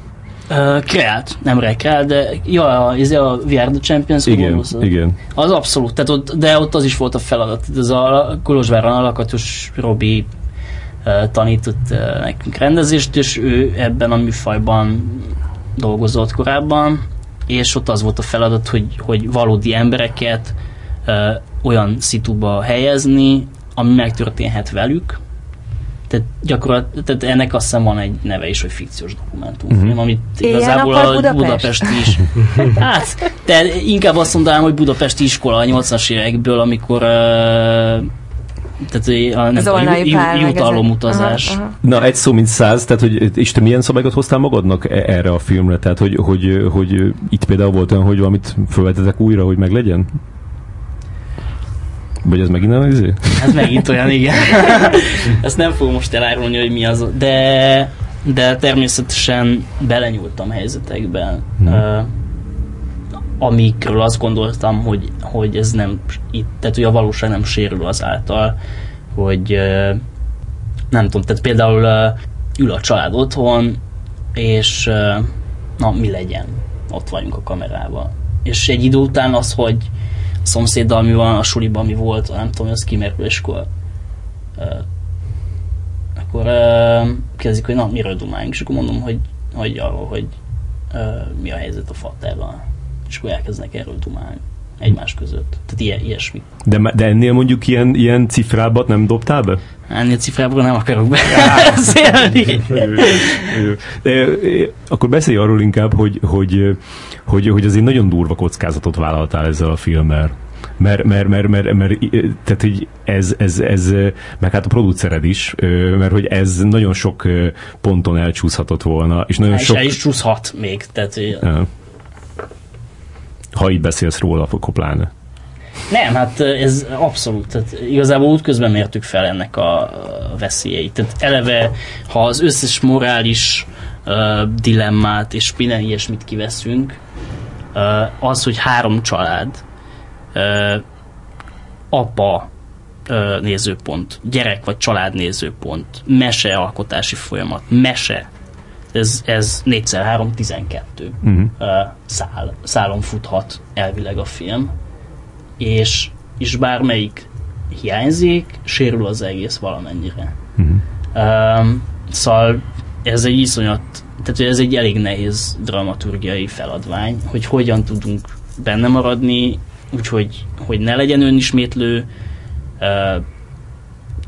Uh, kreált, nem rekreált, de ja, ez a Are the Champions Igen, gondolsz? igen. Az abszolút, tehát ott, de ott az is volt a feladat. Ez a Kolozsváron alakatos Robi uh, tanított uh, nekünk rendezést, és ő ebben a műfajban dolgozott korábban, és ott az volt a feladat, hogy, hogy valódi embereket olyan szituba helyezni, ami megtörténhet velük, tehát gyakorlatilag, tehát ennek azt hiszem van egy neve is, hogy fikciós dokumentumfilm, Mhm. amit Ilyen igazából a Budapest? Budapest is. Hát, de inkább azt mondanám, hogy budapesti iskola a 80-as évekből, amikor uh, tehát a, nem, Zolnai ju, ju, meg jutalomutazás. Aha, aha. Na, egy szó, mint száz, tehát hogy, és te milyen szabályokat hoztál magadnak e- erre a filmre? Tehát, hogy, hogy, hogy itt például volt olyan, hogy valamit felvetetek újra, hogy meglegyen? Vagy ez megint nem izé? Hát megint olyan, igen. Ezt nem fogom most elárulni, hogy mi az, de, de természetesen belenyúltam helyzetekben, uh, amikről azt gondoltam, hogy, hogy ez nem itt, tehát hogy a valóság nem sérül azáltal, hogy uh, nem tudom, tehát például uh, ül a család otthon, és uh, na, mi legyen? Ott vagyunk a kamerával. És egy idő után az, hogy szomszéddal mi van, a suliban mi volt, nem tudom, az kimerül, és akkor uh, akkor uh, kezdik, hogy na, miről dumáljunk, és akkor mondom, hogy, hogy arról, hogy uh, mi a helyzet a faterral. És akkor elkezdenek erről dumálni egymás között. Tehát ilyen, ilyesmi. De, de ennél mondjuk ilyen, ilyen cifrábbat nem dobtál be? Ennél cifrából nem akarok beszélni. Akkor beszélj arról inkább, hogy, hogy, hogy, hogy azért nagyon durva kockázatot vállaltál ezzel a filmmel. Mert, mert, mert, mert, mert tehát, hogy ez, ez, ez, meg hát a producered is, mert hogy ez nagyon sok ponton elcsúszhatott volna, és nagyon És sok... el is csúszhat még. Tehát, hogy. Ha így beszélsz róla, akkor pláne. Nem, hát ez abszolút. Tehát igazából útközben mértük fel ennek a veszélyeit. Tehát eleve, ha az összes morális uh, dilemmát és minden ilyesmit kiveszünk, az, hogy három család apa nézőpont, gyerek vagy család nézőpont, mesealkotási folyamat, mese. Ez, ez 4x3, 12 Uh-huh. szál, szálon futhat elvileg a film, és, és bármelyik hiányzik, sérül az egész valamennyire. Uh-huh. Um, szóval ez egy iszonyat, tehát hogy ez egy elég nehéz dramaturgiai feladvány, hogy hogyan tudunk benne maradni, úgyhogy hogy ne legyen önismétlő, uh,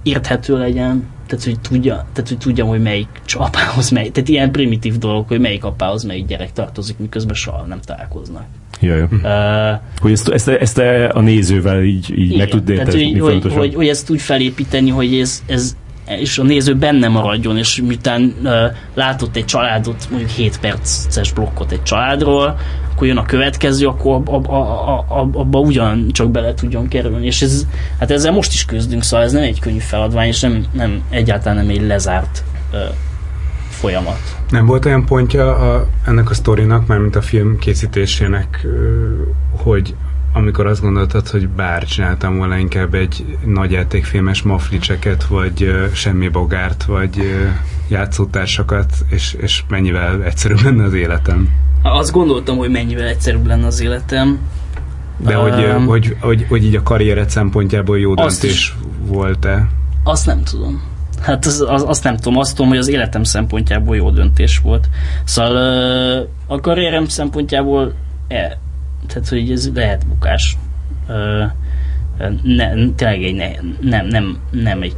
érthető legyen, tehát hogy tudja, tehát hogy tudjam, hogy melyik apához melyik, tehát ilyen primitív dolog, hogy melyik apához melyik gyerek tartozik, miközben soha nem találkoznak. Ja, ja. Uh, Hogy ezt, ezt, ezt a nézővel így, így meg tud érteni hogy, hogy, hogy, hogy ezt úgy felépíteni, hogy ez, ez és a néző benne maradjon, és miután uh, látott egy családot, mondjuk 7 perces blokkot egy családról, akkor jön a következő, akkor abba, abba, abba, abba ugyancsak bele tudjon kerülni. És ez, hát ezzel most is küzdünk, szóval ez nem egy könnyű feladvány, és nem, nem egyáltalán nem egy lezárt uh, folyamat. Nem volt olyan pontja a, ennek a sztorinak, mármint a film készítésének, hogy amikor azt gondoltad, hogy bár csináltam volna inkább egy nagyjátékfilmes maflicseket, vagy ö, semmi bogárt, vagy ö, játszótársakat, és, és mennyivel egyszerűbb lenne az életem. Azt gondoltam, hogy mennyivel egyszerűbb lenne az életem. De hogy, Um, hogy, hogy, hogy így a karriered szempontjából jó döntés volt-e? Azt nem tudom. Hát az, az, azt nem tudom, azt tudom, hogy az életem szempontjából jó döntés volt. Szóval a karrierem szempontjából e, tehát, hogy ez lehet bukás. Ö, ne, tényleg egy ne, nem, nem, nem egy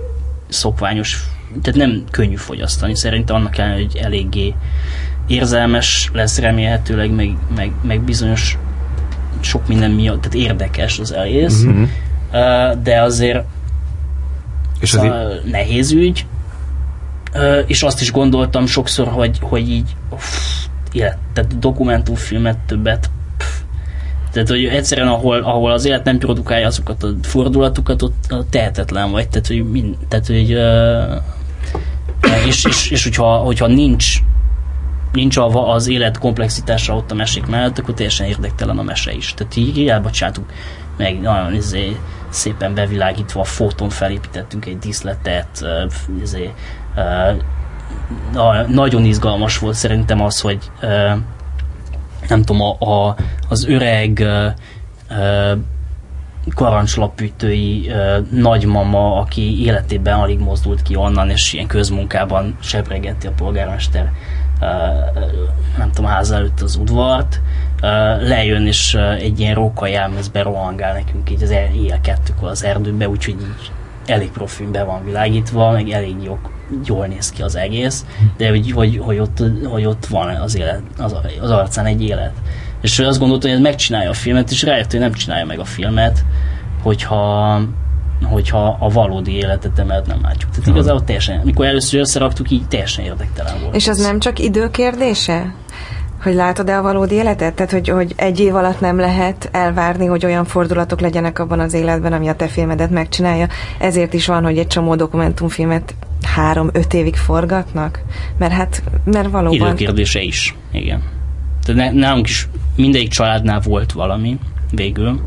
szokványos, tehát nem könnyű fogyasztani. Szerintem annak ellenére, hogy eléggé érzelmes lesz remélhetőleg, meg, meg, meg bizonyos sok minden miatt, tehát érdekes az egész, Mhm. Ö, de azért És az í- szóval nehéz ügy, és azt is gondoltam sokszor, hogy, hogy így uff, élet, tehát dokumentumfilmet többet. Tehát, hogy egyszerűen, ahol, ahol az élet nem produkálja azokat a fordulatokat, ott, tehetetlen vagy, tehát, hogy, mind, tehát, hogy ö, és, és, és hogyha, hogyha nincs nincs a, az élet komplexitása ott a mesék mellett, akkor teljesen érdektelen a mese is. Tehát így hiába meg nagyon izé, szépen bevilágítva a fotón felépítettünk egy díszletet, izé, na- nagyon izgalmas volt szerintem az, hogy ö, nem tudom, a, a, az öreg ö, karancslapütői ö, nagymama, aki életében alig mozdult ki onnan, és ilyen közmunkában sebregeti a polgármester ö, nem tudom, ház előtt az udvart, ö, lejön, és egy ilyen róka jelmezbe rohangál nekünk így az éjjel kettőkor az erdőbe, úgyhogy így elég profin be van világítva, meg elég jó, jól néz ki az egész, de hogy, hogy, hogy, ott, hogy ott van az, élet, az, az arcán egy élet. És azt gondoltam, hogy ez megcsinálja a filmet, és rájött, hogy nem csinálja meg a filmet, hogyha, hogyha a valódi életet emellett nem látjuk. Tehát igazából teljesen, mikor először összeraktuk, így teljesen érdektelen volt. És az nem csak időkérdése? Hogy látod-e a valódi életet? Tehát, hogy, hogy egy év alatt nem lehet elvárni, hogy olyan fordulatok legyenek abban az életben, ami a te filmedet megcsinálja. Ezért is van, hogy egy csomó dokumentumfilmet három-öt évig forgatnak. Mert hát, mert valóban... Időkérdése is, igen. Tehát nálunk is mindegyik családnál volt valami végül.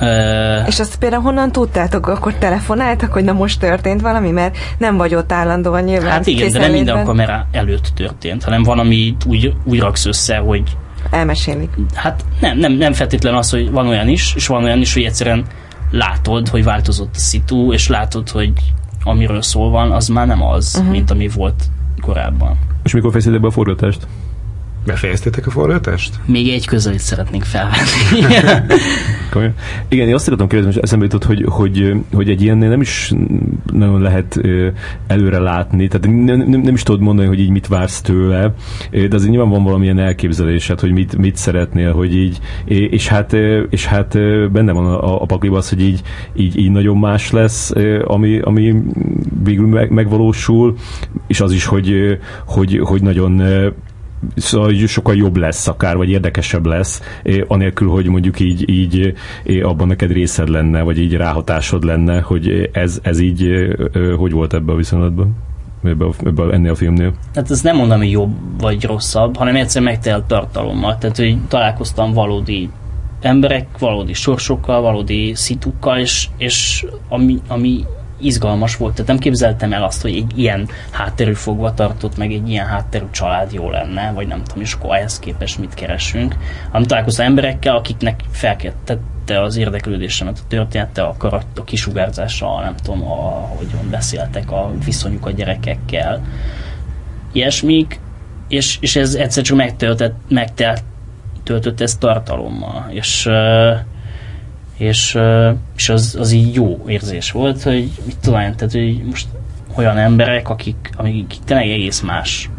Uh, És azt például honnan tudtátok? Akkor telefonáltak, hogy na most történt valami? Mert nem vagy ott állandóan nyilván hát igen, de nem készenlétben. minden kamera előtt történt, hanem van, ami úgy, úgy raksz össze, hogy Elmesélik. hát nem, nem, nem feltétlen az, hogy van olyan is, és van olyan is, hogy egyszerűen látod, hogy változott a szitu, és látod, hogy amiről szól van, az már nem az, uh-huh. mint ami volt korábban. És mikor fejeztétek be a forgatást? Befejeztétek a forgatást? Még egy közelít szeretnénk felvenni. Igen, én azt akartam kérdezni, és eszembe jutott, hogy, hogy, hogy egy ilyennél nem is nagyon lehet előre látni, tehát nem, nem, nem is tudod mondani, hogy így mit vársz tőle, de azért nyilván van valamilyen elképzelésed, hogy mit, mit szeretnél, hogy így, és hát, és hát benne van a, a pakliba az, hogy így, így, így nagyon más lesz, ami, ami végül meg, megvalósul, és az is, hogy, hogy, hogy nagyon szóval sokkal jobb lesz akár, vagy érdekesebb lesz, eh, anélkül, hogy mondjuk így, így eh, abban neked részed lenne, vagy így ráhatásod lenne, hogy ez, ez így eh, hogy volt ebben a viszonylatban? Ebbe, a- ebbe, a- ennél a filmnél? Tehát ez nem mondom, hogy jobb vagy rosszabb, hanem egyszer megtelt tartalommal. Tehát, hogy találkoztam valódi emberek valódi sorsokkal, valódi szitukkal, és, és ami, ami izgalmas volt. Tehát nem képzeltem el azt, hogy egy ilyen hátterű fogva tartott, meg egy ilyen hátterű család jó lenne, vagy nem tudom, és akkor ehhez képest mit keresünk. Hanem találkoztam emberekkel, akiknek felkeltette az érdeklődésemet a története, a, karat, a kisugárzással, nem tudom, a, beszéltek, a viszonyuk a gyerekekkel, ilyesmik, és, és ez egyszer csak megtöltött, megtöltött ezt tartalommal, és és, és az, az így jó érzés volt, hogy mit tudom, tehát, hogy most olyan emberek, akik, akik tényleg egész más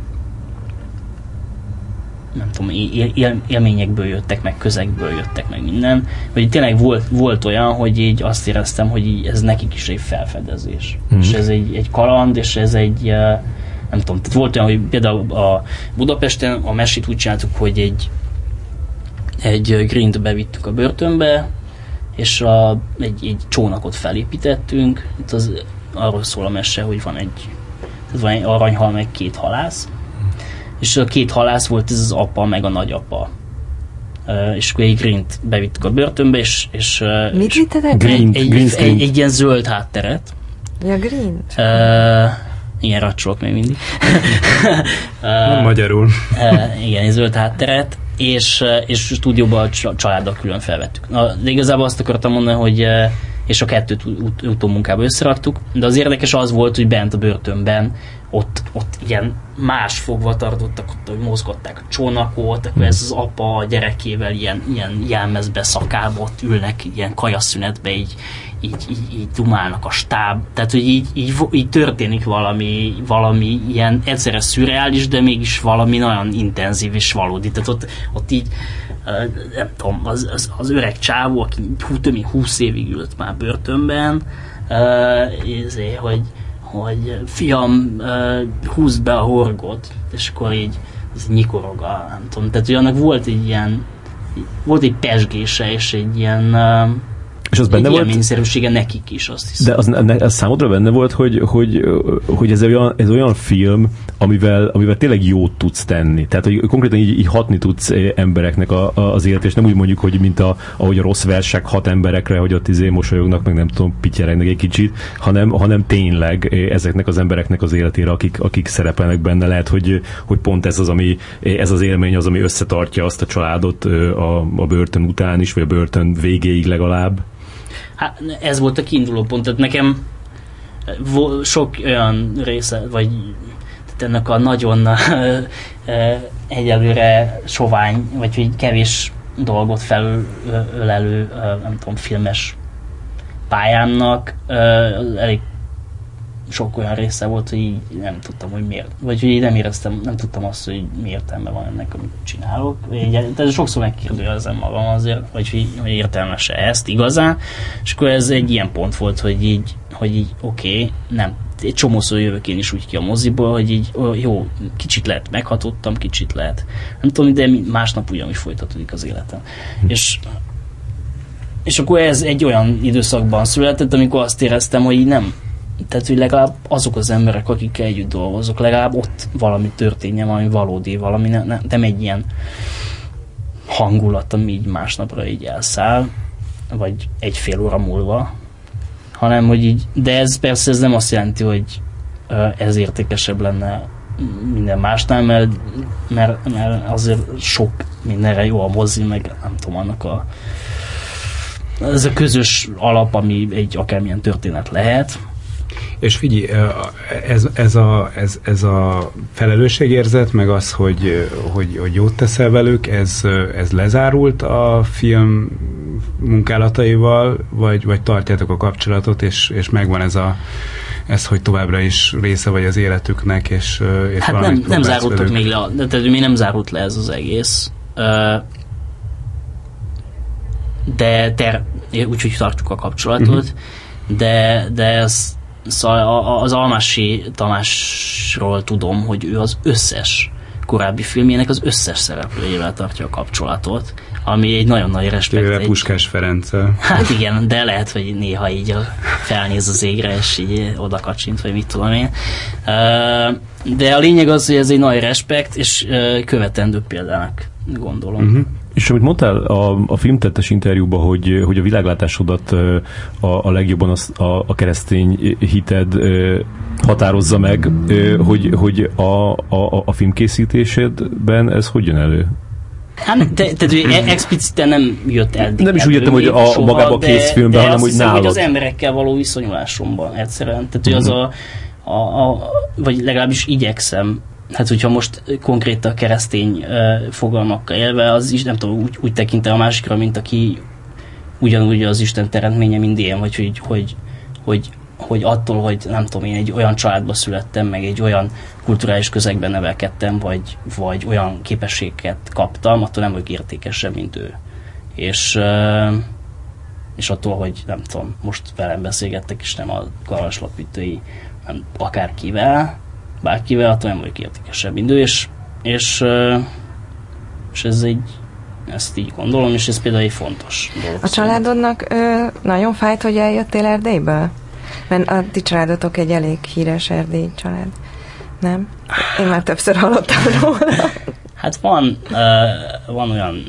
nem tudom, él, élményekből jöttek, meg közegből jöttek, meg minden, hogy tényleg volt, volt olyan, hogy így azt éreztem, hogy így ez nekik is egy felfedezés. Mm. És ez egy, egy kaland, és ez egy nem tudom, tehát volt olyan, hogy például a Budapesten a mesét úgy csináltuk, hogy egy egy green bevittük a börtönbe, és a, egy, egy csónakot felépítettünk. Itt az, arról szól a mese, hogy van egy, tehát van egy aranyhal, meg két halász. És a két halász volt ez az apa, meg a nagyapa. Uh, és akkor egy green bevittük a börtönbe, és... és uh, Mit vittetek? Green, egy, green egy, egy, egy ilyen zöld hátteret. Ja, green. Uh, igen, racsolok még mindig. uh, magyarul. uh, igen, egy zöld hátteret, és, és stúdióban a családdal külön felvettük. Na, de igazából azt akartam mondani, hogy és a kettőt utómunkába összeraktuk, de az érdekes az volt, hogy bent a börtönben ott, ott ilyen más fogva tartottak, ott, hogy mozgatták a csónakot, akkor ez az apa a gyerekével ilyen, ilyen jelmezbe, szakába ott ülnek, ilyen kajaszünetbe, így, így, így, így dumálnak a stáb, tehát hogy így, így, így történik valami, valami ilyen egyszerre szürreális, de mégis valami nagyon intenzív és valódi, tehát ott, ott így nem tudom, az, az, az öreg csávó, aki több mint 20 évig ült már börtönben, ezért, hogy, hogy fiam, húzd be a horgot, és akkor így ez nyikorog a, nem tudom, tehát hogy annak volt egy ilyen, volt egy pesgése, és egy ilyen és az benne volt? élményszerűsége nekik is, azt hiszem. De az, ne, az számodra benne volt, hogy, hogy, hogy ez, olyan, ez olyan film, amivel, amivel tényleg jót tudsz tenni. Tehát, hogy konkrétan így, így hatni tudsz embereknek a, a, az élet, és nem úgy mondjuk, hogy mint a, ahogy a rossz versek hat emberekre, hogy ott izé mosolyognak, meg nem tudom, pityeregnek egy kicsit, hanem, hanem tényleg ezeknek az embereknek az életére, akik, akik szerepelnek benne, lehet, hogy, hogy pont ez az, ami, ez az élmény az, ami összetartja azt a családot a, a börtön után is, vagy a börtön végéig legalább. Hát ez volt a kiinduló pont, tehát nekem sok olyan része, vagy tehát ennek a nagyon egyelőre sovány, vagy hogy kevés dolgot felölelő, nem tudom, filmes pályámnak elég sok olyan része volt, hogy így nem tudtam, hogy miért, vagy hogy így nem éreztem, nem tudtam azt, hogy mi értelme van ennek, amit csinálok. Így, tehát sokszor megkérdőjelezem magam azért, vagy hogy, hogy értelmes-e ezt igazán, és akkor ez egy ilyen pont volt, hogy így, hogy így oké, okay, nem, egy csomószor jövök én is úgy ki a moziból, hogy így jó, kicsit lehet meghatottam, kicsit lehet. Nem tudom, de másnap ugyanúgy folytatódik az életem. Hm. És és akkor ez egy olyan időszakban született, amikor azt éreztem, hogy így nem, tehát, hogy legalább azok az emberek, akik együtt dolgozok, legalább ott valami történjen, valami valódi, valami ne, ne, nem egy ilyen hangulat, ami így másnapra így elszáll, vagy egy fél óra múlva, hanem, hogy így, de ez persze ez nem azt jelenti, hogy ez értékesebb lenne minden másnál, mert, mert, mert azért sok mindenre jó a mozi, meg nem tudom, annak a ez a közös alap, ami egy akármilyen történet lehet, és figyelj, ez, ez, a, ez, ez a felelősségérzet, meg az, hogy, hogy, hogy jót teszel velük, ez, ez lezárult a film munkálataival, vagy, vagy tartjátok a kapcsolatot, és, és megvan ez a ez, hogy továbbra is része vagy az életüknek, és, és Hát nem, nem zárultak még le, de tehát mi nem zárult le ez az egész. De ter, úgyhogy tartjuk a kapcsolatot, uh-huh. de, de ez Szóval az Almási Tamásról tudom, hogy ő az összes korábbi filmjének az összes szereplőjével tartja a kapcsolatot, ami egy nagyon nagy respekt. Tőle Puskás Ferenc. Hát igen, de lehet, hogy néha így felnéz az égre, és így oda kacsint, vagy mit tudom én. De a lényeg az, hogy ez egy nagy respekt, és követendő példának gondolom. Uh-huh. És amit mondtál a, a filmtettes interjúban, hogy, hogy a világlátásodat a, a legjobban az, a, a keresztény hited határozza meg, hogy, hogy a, a, a filmkészítésedben ez hogy jön elő? Hát, te, tehát e- expliciten nem jött el. Nem is úgy jöttem, hogy a soha, magába a készfilmben, hanem hogy nálad. hogy az emberekkel való viszonyulásomban egyszerűen. Tehát, hogy az mhm. a, a, a, vagy legalábbis igyekszem hát hogyha most konkrét a keresztény fogalmakkal élve, az is nem tudom, úgy, úgy tekinte a másikra, mint aki ugyanúgy az Isten teremtménye, mint én, vagy hogy, hogy, hogy, hogy attól, hogy nem tudom, én egy olyan családba születtem, meg egy olyan kulturális közegben nevelkedtem, vagy, vagy olyan képességeket kaptam, attól nem vagyok értékesebb, mint ő. És, és attól, hogy nem tudom, most velem beszélgettek, és nem a karaslapítői, hanem akárkivel, bárkivel, attól nem vagyok értékesebb indő, és, és, és ez egy ezt így gondolom, és ez például egy fontos dolog. A családodnak ö, nagyon fájt, hogy eljöttél Erdélyből? Mert a ti családotok egy elég híres erdély család. Nem? Én már többször hallottam róla. Hát van, uh, van olyan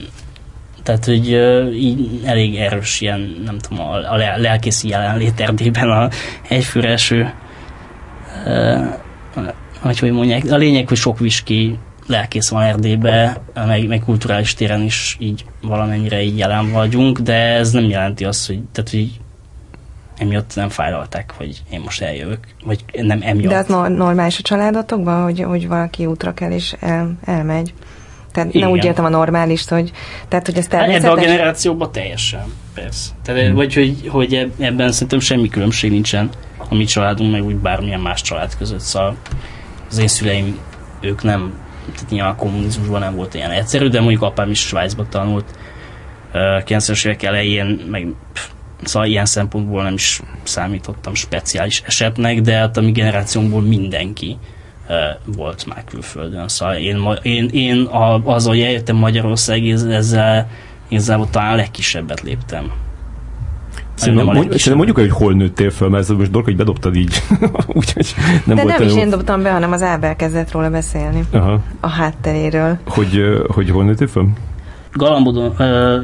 tehát, hogy uh, így elég erős ilyen, nem tudom, a, a lelkészi jelenlét Erdélyben a egyfőre eső uh, vagy hogy mondják, a lényeg, hogy sok viski lelkész van Erdélybe, meg, meg kulturális téren is így valamennyire így jelen vagyunk, de ez nem jelenti azt, hogy, tehát, hogy emiatt nem fájlalták, hogy én most eljövök, vagy nem emiatt. De az normális a családotokban, hogy, hogy valaki útra kell és el, elmegy? Tehát Igen. nem úgy értem a normálist, hogy, tehát, hogy ez hát természetes. Ebben a generációban teljesen, persze. Tehát, hmm. Vagy hogy, hogy ebben szerintem semmi különbség nincsen a mi családunk, meg úgy bármilyen más család között. Szóval az én szüleim, ők nem, tehát nyilván a kommunizmusban nem volt ilyen egyszerű, de mondjuk apám is Svájcba tanult 90-es évek elején, meg pff, szóval ilyen szempontból nem is számítottam speciális esetnek, de hát a mi generációnkból mindenki volt már külföldön. Szóval én, én, én az, hogy eljöttem Magyarország, ezzel, ezzel talán legkisebbet léptem Szerintem, mondjuk, szerintem mondjuk, hogy hol nőttél föl, mert ez most dolog, hogy bedobtad így. Úgyhogy nem De volt nem is én dobtam be, hanem az Ábel kezdett róla beszélni. Aha. A hátteréről. Hogy, hogy hol nőttél föl? Galambodon, uh,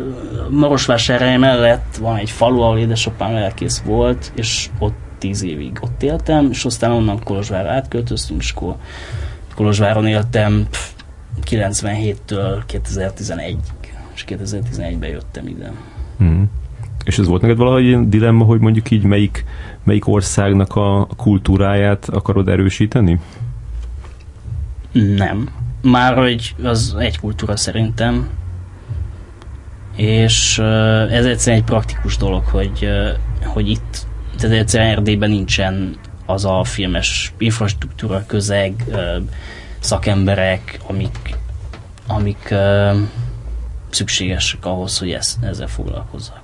Marosvásárhely mellett van egy falu, ahol édesapám lelkész volt, és ott tíz évig ott éltem, és aztán onnan Kolozsvárra átköltöztünk, és akkor Kolozsváron éltem 97-től 2011-ig, és 2011-ben jöttem ide. Mm. És ez volt neked valahogy ilyen dilemma, hogy mondjuk így melyik, melyik országnak a kultúráját akarod erősíteni? Nem. Már hogy az egy kultúra szerintem. És ez egyszerűen egy praktikus dolog, hogy, hogy itt, tehát egyszerűen Erdélyben nincsen az a filmes infrastruktúra, közeg, szakemberek, amik, amik szükségesek ahhoz, hogy ezt, ezzel foglalkozzak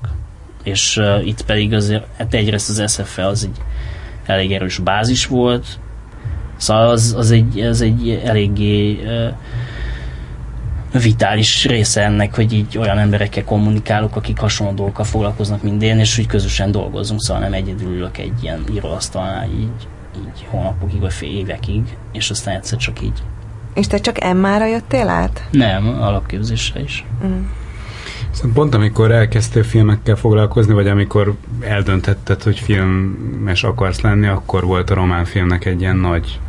és uh, itt pedig azért hát egyrészt az SFE az egy elég erős bázis volt, szóval az, az, egy, az egy eléggé uh, vitális része ennek, hogy így olyan emberekkel kommunikálok, akik hasonló dolgokkal foglalkoznak, mint én, és hogy közösen dolgozunk, szóval nem egyedül ülök egy ilyen íróasztalnál így, így hónapokig, vagy fél évekig, és aztán egyszer csak így. És te csak Emmára jöttél át? Nem, alapképzésre is. Mm. Szóval pont amikor elkezdtél filmekkel foglalkozni, vagy amikor eldöntetted, hogy filmes akarsz lenni, akkor volt a román filmnek egy ilyen nagy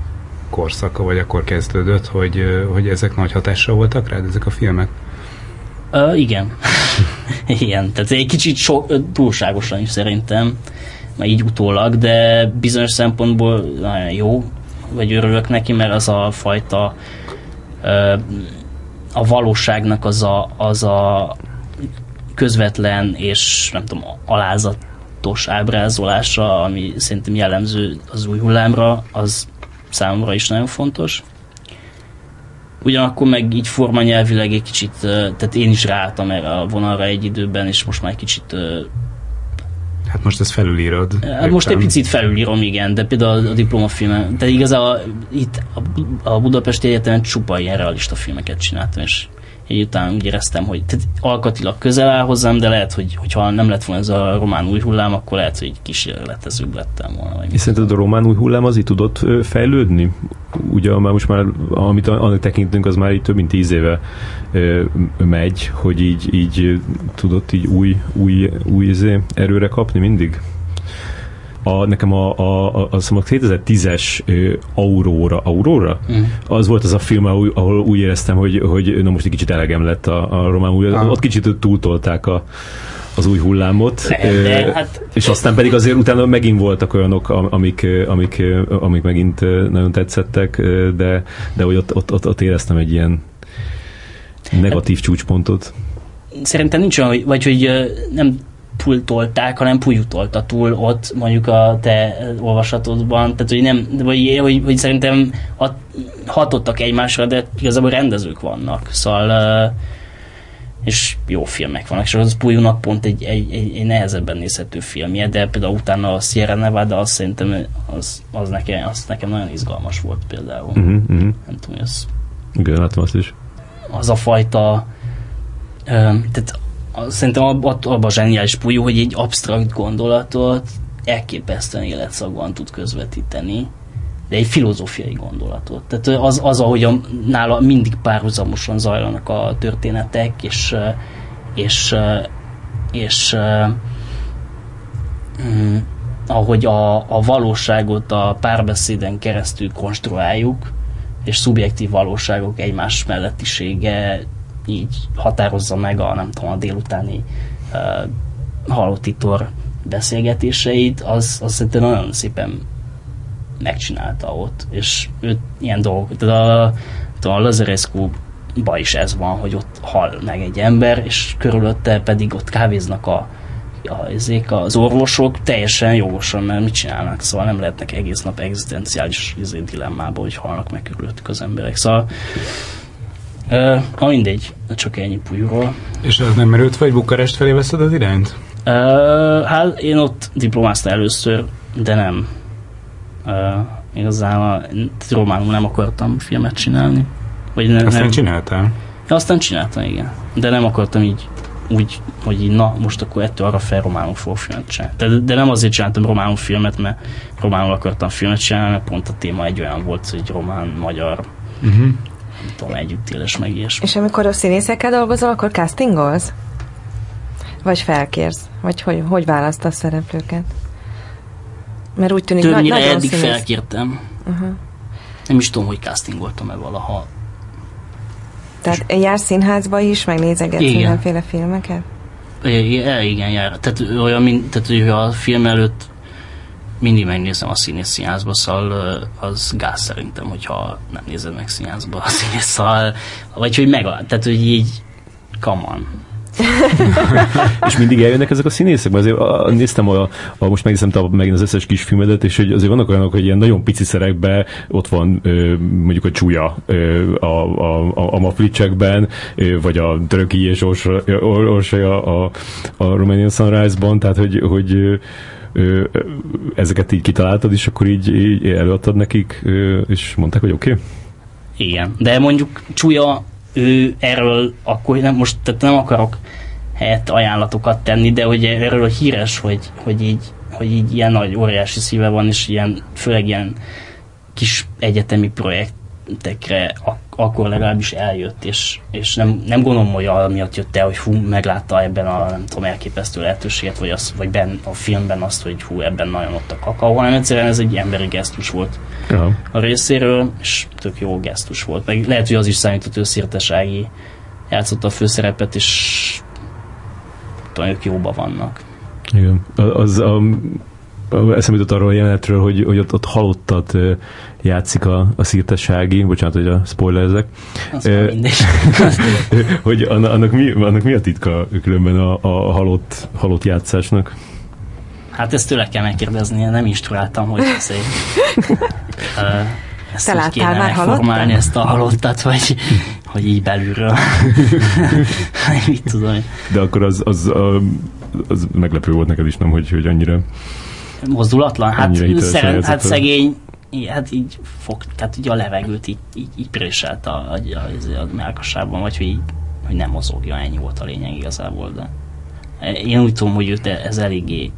korszaka, vagy akkor kezdődött, hogy, hogy ezek nagy hatással voltak rád, ezek a filmek? Uh, igen. igen, tehát egy kicsit so, túlságosan is szerintem, mert így utólag, de bizonyos szempontból nagyon jó, vagy örülök neki, mert az a fajta uh, a valóságnak az a, az a közvetlen és nem tudom, alázatos ábrázolása, ami szerintem jellemző az új hullámra, az számomra is nagyon fontos. Ugyanakkor meg így formanyelvileg egy kicsit, tehát én is ráálltam erre a vonalra egy időben, és most már egy kicsit Hát most ezt felülírod. Hát most egy picit felülírom, igen, de például a, a diplomafilm, de igazából itt a, a Budapesti Egyetemen csupa ilyen realista filmeket csináltam, és Egy után úgy éreztem, hogy tehát alkatilag közel áll hozzám, de lehet, hogy hogyha nem lett volna ez a román új hullám, akkor lehet, hogy kísérletezőbb lettem volna. És szerinted a román új hullám az így tudott fejlődni? Ugye már most már, amit annak tekintünk, az már így több mint tíz éve ö, megy, hogy így, így tudott így új, új, új izé, erőre kapni mindig? A, nekem a, a, a, azt hiszem a 2010-es ö, Aurora, Aurora? Mm. Az volt az a film, ahol, ahol úgy éreztem, hogy, hogy na most egy kicsit elegem lett a, a román új, Ah. ott kicsit túltolták a, az új hullámot. De- Ö, de hát- és aztán pedig azért utána megint voltak olyanok, am- amik, amik, amik megint nagyon tetszettek, de, de hogy ott, ott, ott, ott éreztem egy ilyen negatív csúcspontot. Szerintem nincs olyan, vagy hogy nem túltolták, hanem pújutolta túl ott mondjuk a te olvasatodban, tehát hogy nem, vagy hogy, hogy szerintem a, hatottak egymásra, de igazából rendezők vannak, szóval és jó filmek vannak, és az Pujunak pont egy, egy, egy, egy nehezebben nézhető filmje, de például utána a Sierra Nevada, az szerintem az, az, nekem, az nekem nagyon izgalmas volt például. Uh-huh, uh-huh. Nem tudom, hogy ez Igen, látom azt is. az a fajta tehát szerintem ab- ab- abban a zseniális pulyó, hogy egy absztrakt gondolatot elképesztően életszagban tud közvetíteni, de egy filozófiai gondolatot. Tehát az, az ahogy a, nála mindig párhuzamosan zajlanak a történetek, és és és ö, mm, ahogy a, a valóságot a párbeszéden keresztül konstruáljuk, és szubjektív valóságok egymás mellettisége így határozza meg a, nem tudom, a délutáni uh, halottitor beszélgetéseit, az, az szerintem nagyon szépen megcsinálta ott, és ő ilyen dolgok, tehát a, tudom, a Lazarescu ba is ez van, hogy ott hal meg egy ember, és körülötte pedig ott kávéznak a, a, ezék az orvosok teljesen jogosan, mert mit csinálnak, szóval nem lehetnek egész nap egzisztenciális izé, dilemmába, hogy halnak meg körülöttük az emberek. Szóval Uh, ha mindegy, csak ennyi pulyúról. És az nem merült fel, hogy Bukarest felé veszed az irányt? Uh, hát én ott diplomáztam először, de nem. Uh, igazán a, románul nem akartam filmet csinálni. Vagy ne, Aztán nem. csináltál. Aztán csináltam, igen. De nem akartam így úgy, hogy így, na, most akkor ettől arra fel románul fogok filmet csinálni. De, de nem azért csináltam románul filmet, mert románul akartam filmet csinálni, mert pont a téma egy olyan volt, hogy román, magyar, Uh-huh. Nem tudom, együttélés meg ilyesmi. És amikor a színészekkel dolgozol, akkor castingolsz? Vagy felkérsz? Vagy hogy, hogy választasz szereplőket? Mert úgy tűnik, Többnyire nagyon eddig színész. felkértem. Uh-huh. Nem is tudom, hogy castingoltam-e valaha. Tehát jársz színházba is, meg nézegetsz Igen. mindenféle filmeket? Igen, igen, jár. Tehát, olyan, mint, tehát hogy a film előtt mindig megnézem a színész színházba, szóval az gáz szerintem, hogyha nem nézed meg színházba a színész, szóval, vagy hogy meg, tehát hogy így, come on. És mindig eljönnek ezek a színészek? Mert azért a, néztem, a, a, most megnéztem a, megint az összes kis filmedet, és hogy azért vannak olyanok, hogy ilyen nagyon pici szerekben ott van ö, mondjuk a csúlya ö, a, a, a, a maflicsekben, ö, vagy a Töröki és Orsolya a, a Romanian Sunrise-ban, tehát hogy, hogy ezeket így kitaláltad, és akkor így, így előadtad nekik, és mondták, hogy oké? Okay? Igen, de mondjuk Csúlya, ő erről akkor nem, most tehát nem akarok helyett ajánlatokat tenni, de hogy erről híres, hogy, hogy így hogy így ilyen nagy, óriási szíve van, és ilyen, főleg ilyen kis egyetemi projektekre ak- akkor legalábbis eljött, és, és nem, nem gondolom, hogy amiatt jött el, hogy hú, meglátta ebben a nem tudom, elképesztő lehetőséget, vagy, az, vagy ben, a filmben azt, hogy hú, ebben nagyon ott a kakaó, hanem egyszerűen ez egy emberi gesztus volt Ja. a részéről, és tök jó gesztus volt. Meg lehet, hogy az is számított, hogy Szirtesági játszotta a főszerepet, és tudom, ők jóba vannak. Igen. Az a, eszembe jutott arról a jelenetről, hogy, hogy ott, ott halottat játszik a, a szírtessági, bocsánat, hogy a spoilerzek, Az mindegy. hogy annak, annak, mi, annak mi a titka különben a, a halott, halott játszásnak? Hát ezt tőle kell megkérdezni, én nem instruáltam, hogy szép. Ezt Te láttál kéne már megformálni, halottat? ezt a halottat, vagy hogy így belülről. Mit tudom, De akkor az, az, a, az meglepő volt neked is, nem, hogy, hogy annyira... mozdulatlan? Hát, játszott hát szegény, hát így fog, tehát így a levegőt így, így, így préselt a, a, a, a, a melkasában, vagy hogy így hogy nem mozogja, ennyi volt a lényeg igazából, de én úgy tudom, hogy őt ez eléggé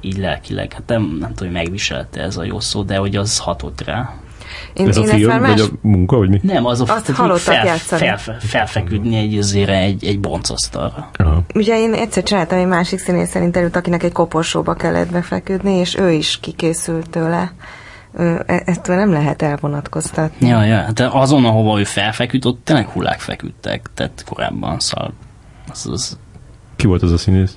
így lelkileg, hát nem, nem tudom, hogy megviselte ez a jó szó, de hogy az hatott rá. Én, ez én a film, más... vagy a munka, vagy mi? Nem, az a Azt fel, fel, fel, felfeküdni egy azért egy, egy boncasztalra. Aha. Ugye én egyszer csináltam egy másik színész interjút, akinek egy koporsóba kellett befeküdni, és ő is kikészült tőle. E- ezt nem lehet elvonatkoztatni. Ja, ja, hát azon, ahova ő felfeküdt, ott tényleg hullák feküdtek, tehát korábban, szóval az, az... Ki volt az a színész?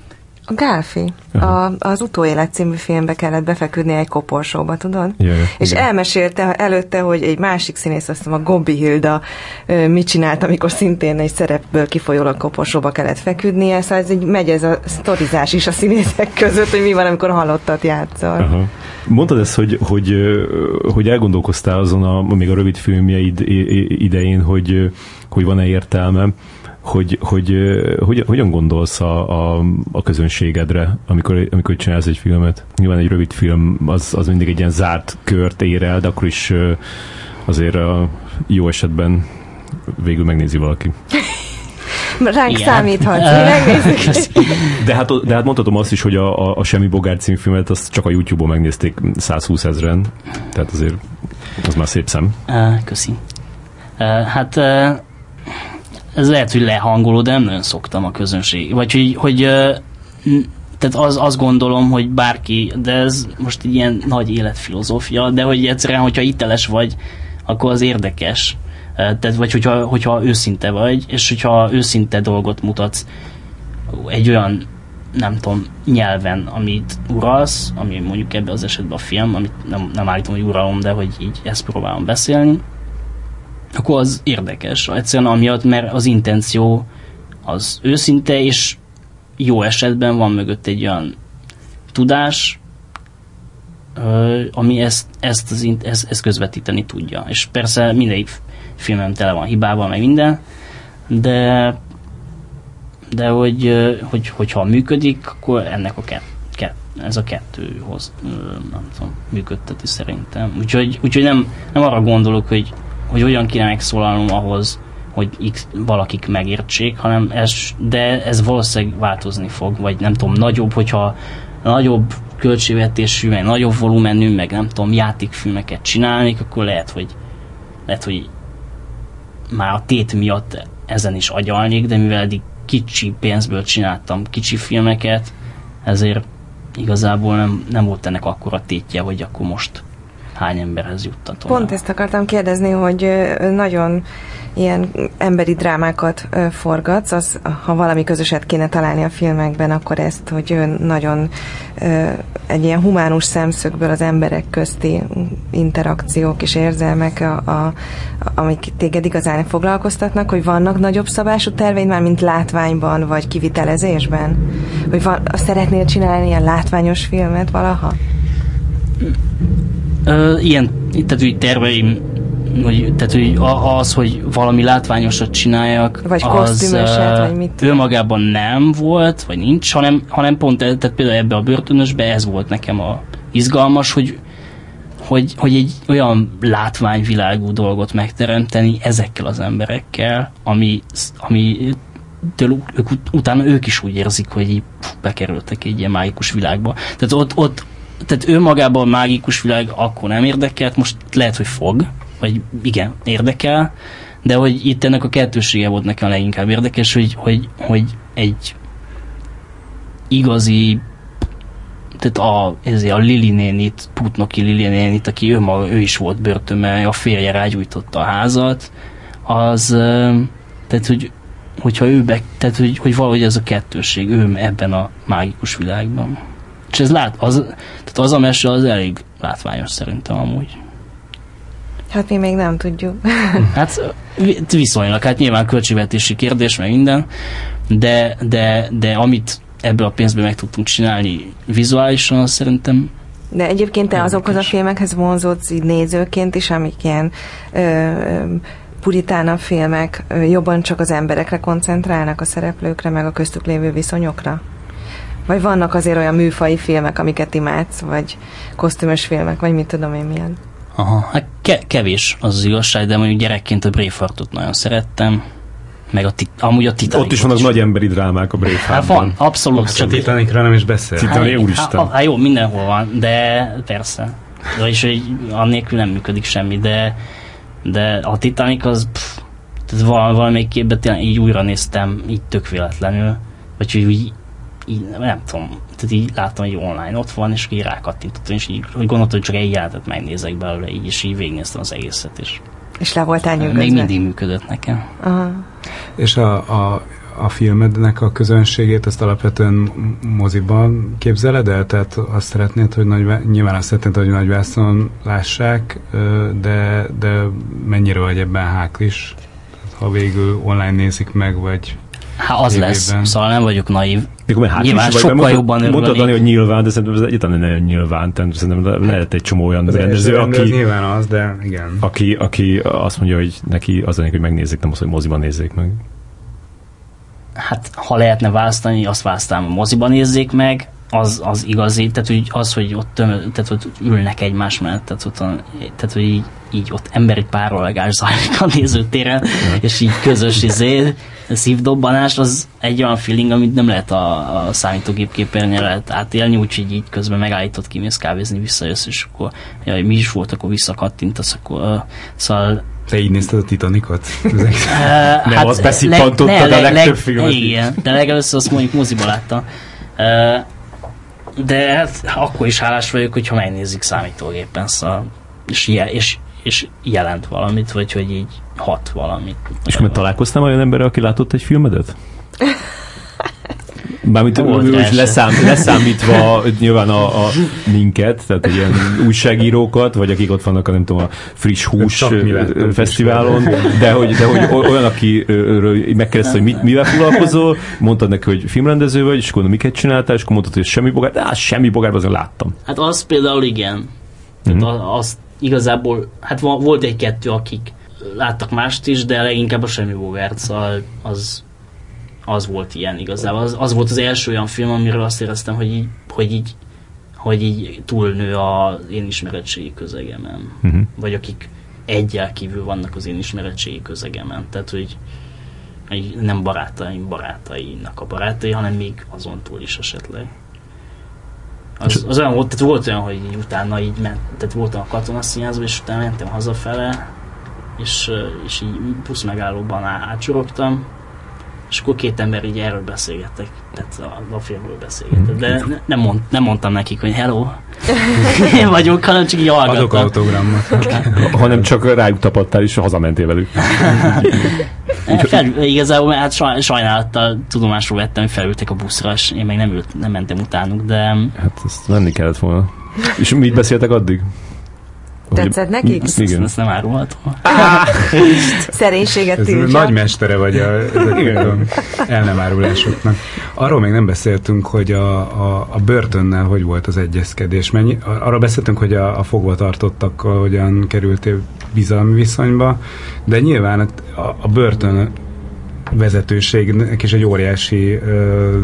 A Gálfi. A, az Utóélet című filmbe kellett befeküdni egy koporsóba, tudod? Jaj, és igen. elmesélte előtte, hogy egy másik színész, azt a Gobbi Hilda mit csinált, amikor szintén egy szerepből kifolyólag koporsóba kellett feküdnie, szóval ez így megy ez a sztorizás is a színészek között, hogy mi van, amikor halottat játszol. Aha. Mondtad ezt, hogy, hogy, hogy elgondolkoztál azon a, még a rövid filmjeid idején, hogy, hogy van-e értelme hogy, hogy, hogy hogyan gondolsz a, a, a közönségedre, amikor, amikor csinálsz egy filmet? Nyilván egy rövid film az, az mindig egy ilyen zárt kört ér el, de akkor is azért a jó esetben végül megnézi valaki. Ránk Igen. számíthat, de hát, de hát mondhatom azt is, hogy a, a, a Semmi Bogár című filmet azt csak a YouTube-on megnézték 120 ezeren, tehát azért az már szép szem. Uh, köszi. Uh, hát uh, ez lehet, hogy lehangoló, de nem nagyon szoktam a közönség. Vagy hogy, hogy tehát az, azt gondolom, hogy bárki, de ez most egy ilyen nagy életfilozófia, de hogy egyszerűen, hogyha iteles vagy, akkor az érdekes. Tehát, vagy hogyha, hogyha őszinte vagy, és hogyha őszinte dolgot mutatsz egy olyan nem tudom, nyelven, amit uralsz, ami mondjuk ebben az esetben a film, amit nem, nem állítom, hogy uralom, de hogy így ezt próbálom beszélni, akkor az érdekes. Egyszerűen amiatt, mert az intenció az őszinte, és jó esetben van mögött egy olyan tudás, ami ezt, ezt, az, ezt, ezt közvetíteni tudja. És persze mindegyik filmem tele van hibával, meg minden, de de hogy, hogy, hogyha működik, akkor ennek a kett, kett, ez a kettő hoz, nem tudom, működteti szerintem. Úgyhogy, úgyhogy nem, nem arra gondolok, hogy hogy hogyan kéne megszólalnom ahhoz, hogy X, valakik megértsék, hanem ez, de ez valószínűleg változni fog, vagy nem tudom, nagyobb, hogyha nagyobb költségvetésű, meg nagyobb volumenű, meg nem tudom, játékfilmeket csinálnék, akkor lehet, hogy lehet, hogy már a tét miatt ezen is agyalnék, de mivel eddig kicsi pénzből csináltam kicsi filmeket, ezért igazából nem, nem volt ennek akkora tétje, hogy akkor most hány emberhez juttatom. Pont ezt akartam kérdezni, hogy nagyon ilyen emberi drámákat forgatsz, az, ha valami közöset kéne találni a filmekben, akkor ezt, hogy nagyon egy ilyen humánus szemszögből az emberek közti interakciók és érzelmek, a, a, amik téged igazán foglalkoztatnak, hogy vannak nagyobb szabású terveid már, mint látványban, vagy kivitelezésben? Hogy van, szeretnél csinálni ilyen látványos filmet valaha? Ö, ilyen, tehát úgy terveim, hogy, tehát hogy az, hogy valami látványosat csináljak, vagy az vagy mit? Önmagában nem volt, vagy nincs, hanem, hanem pont tehát például ebbe a börtönösbe ez volt nekem a izgalmas, hogy hogy, hogy egy olyan látványvilágú dolgot megteremteni ezekkel az emberekkel, ami, ami től, ők, utána ők is úgy érzik, hogy bekerültek egy ilyen mágikus világba. Tehát ott, ott tehát ő a mágikus világ akkor nem érdekelt, most lehet, hogy fog, vagy igen, érdekel, de hogy itt ennek a kettősége volt nekem leginkább érdekes, hogy, hogy, hogy egy igazi tehát a, ezért a Lili nénit, Putnoki Lili nénit, aki ő, maga, ő is volt börtönben, a férje rágyújtotta a házat, az, tehát hogy hogyha ő be, tehát hogy, hogy valahogy ez a kettőség, ő ebben a mágikus világban. És ez lát, az, tehát az a mese az elég látványos szerintem amúgy. Hát mi még nem tudjuk. hát viszonylag, hát nyilván költségvetési kérdés, meg minden, de, de, de amit ebből a pénzből meg tudtunk csinálni vizuálisan, az szerintem de egyébként te azokhoz a filmekhez vonzódsz így nézőként is, amik ilyen ö, ö, puritánabb filmek, ö, jobban csak az emberekre koncentrálnak, a szereplőkre, meg a köztük lévő viszonyokra? Vagy vannak azért olyan műfai filmek, amiket imádsz, vagy kosztümös filmek, vagy mit tudom én milyen? Aha, hát ke- kevés az az igazság, de mondjuk gyerekként a Braveheartot nagyon szerettem. meg a tit- amúgy a Titanic. Ott is vannak nagy emberi drámák a Hát van, Braveheartban. abszolút. Most a Titanicra nem is beszél. Titanic- Titanic, úristen. Hát, hát jó, mindenhol van, de persze. Vagyis, hogy annélkül nem működik semmi, de, de a Titanic az pff, tehát val- valamelyik képben tényleg így újra néztem, így tök véletlenül, vagy hogy így, nem tudom, tehát így láttam, hogy online ott van, és így rákattintottam, és így hogy gondoltam, hogy csak egy jelentet megnézek belőle, így, és így végignéztem az egészet, és És le voltál nyugodva. még mindig működött nekem. Aha. És a, a, a filmednek a közönségét ezt alapvetően moziban képzeled el? Tehát azt szeretnéd, hogy nagy, nyilván azt szeretnéd, hogy nagy vászon lássák, de, de mennyire vagy ebben háklis? Tehát, Ha végül online nézik meg, vagy Hát az Tévében. lesz, szóval nem vagyok naív. Mikor hát Nyilván sokkal jobban mondtad, mondtad, Dani, örülnék. hogy nyilván, de szerintem ez egyáltalán nem nyilván. Tehát szerintem lehet egy csomó olyan az rendező, aki, nyilván az, de igen. aki, aki azt mondja, hogy neki az lenne, hogy megnézzék, nem az, hogy moziban nézzék meg. Hát ha lehetne választani, azt választanám, a moziban nézzék meg, az, az igazi, tehát hogy az, hogy ott, tömö, tehát ott ülnek egymás mellett, tehát, ott, tehát hogy így, így ott emberi párolgás zajlik a nézőtéren, és így közös izé, szívdobbanás, az egy olyan feeling, amit nem lehet a, a számítógép képernyőre lehet átélni, úgyhogy így közben megállított, kimész kávézni, visszajössz, és akkor jaj, mi is volt, akkor visszakattintasz, akkor uh, szóval Te így nézted a Titanicot? Nem, azt beszippantottad a legtöbb filmet is. Igen, de legelőször azt mondjuk moziba láttam. Uh, de hát akkor is hálás vagyok, hogyha megnézik számítógépen, szóval, és, je, és, és jelent valamit, vagy hogy így hat valamit. És akkor találkoztam olyan emberrel, aki látott egy filmedet? Bármint Volt úgy leszám, leszámítva nyilván a, a minket, tehát ilyen újságírókat, vagy akik ott vannak a nem tudom, a friss hús fesztiválon, de hogy, de hogy olyan, aki megkérdezte, hogy mit, mivel foglalkozol, mondtad neki, hogy filmrendező vagy, és akkor mondom, miket csináltál, és akkor mondtad, hogy semmi bogár, de hát semmi bogár, azért láttam. Hát az például igen. Tehát Mhm. az, az igazából, hát volt egy-kettő, akik láttak mást is, de leginkább a Semmi Bogart, szóval az, az volt ilyen igazából. Az, az volt az első olyan film, amiről azt éreztem, hogy így, hogy így, hogy így túlnő az én ismeretségi közegemen. Uh-huh. Vagy akik egyel kívül vannak az én ismeretségi közegemen. Tehát, hogy nem barátaim barátainak a barátai, hanem még azon túl is esetleg. Az, az olyan volt, tehát volt olyan, hogy így utána így ment, tehát voltam a katonaszínházban, és utána mentem hazafele, és, és így busz megállóban á- átcsorogtam, és akkor két ember így erről beszélgettek, tehát a, a filmről beszélgettek, de ne, nem, mond, nem mondtam nekik, hogy hello, én vagyok, hanem csak így Adok hallgattam. autogrammat. Hanem csak rájuk tapadtál, és hazamentél velük. Fel, igazából hát saj, sajnálattal tudomásul vettem, hogy felültek a buszra, és én meg nem, ült, nem mentem utánuk, de Hát ezt menni kellett volna. És mit beszéltek addig? Tetszett nekik? ezt, Igen. ezt nem árulhatom. Szerénységet Ez tiltsa. nagy mestere vagy a, el nem árulásoknak. Arról még nem beszéltünk, hogy a, a, a börtönnel hogy volt az egyezkedés. Mennyi, arról beszéltünk, hogy a, a fogvatartottakkal hogyan kerültél bizalmi viszonyba, de nyilván a, a börtön vezetőségnek is egy óriási ö,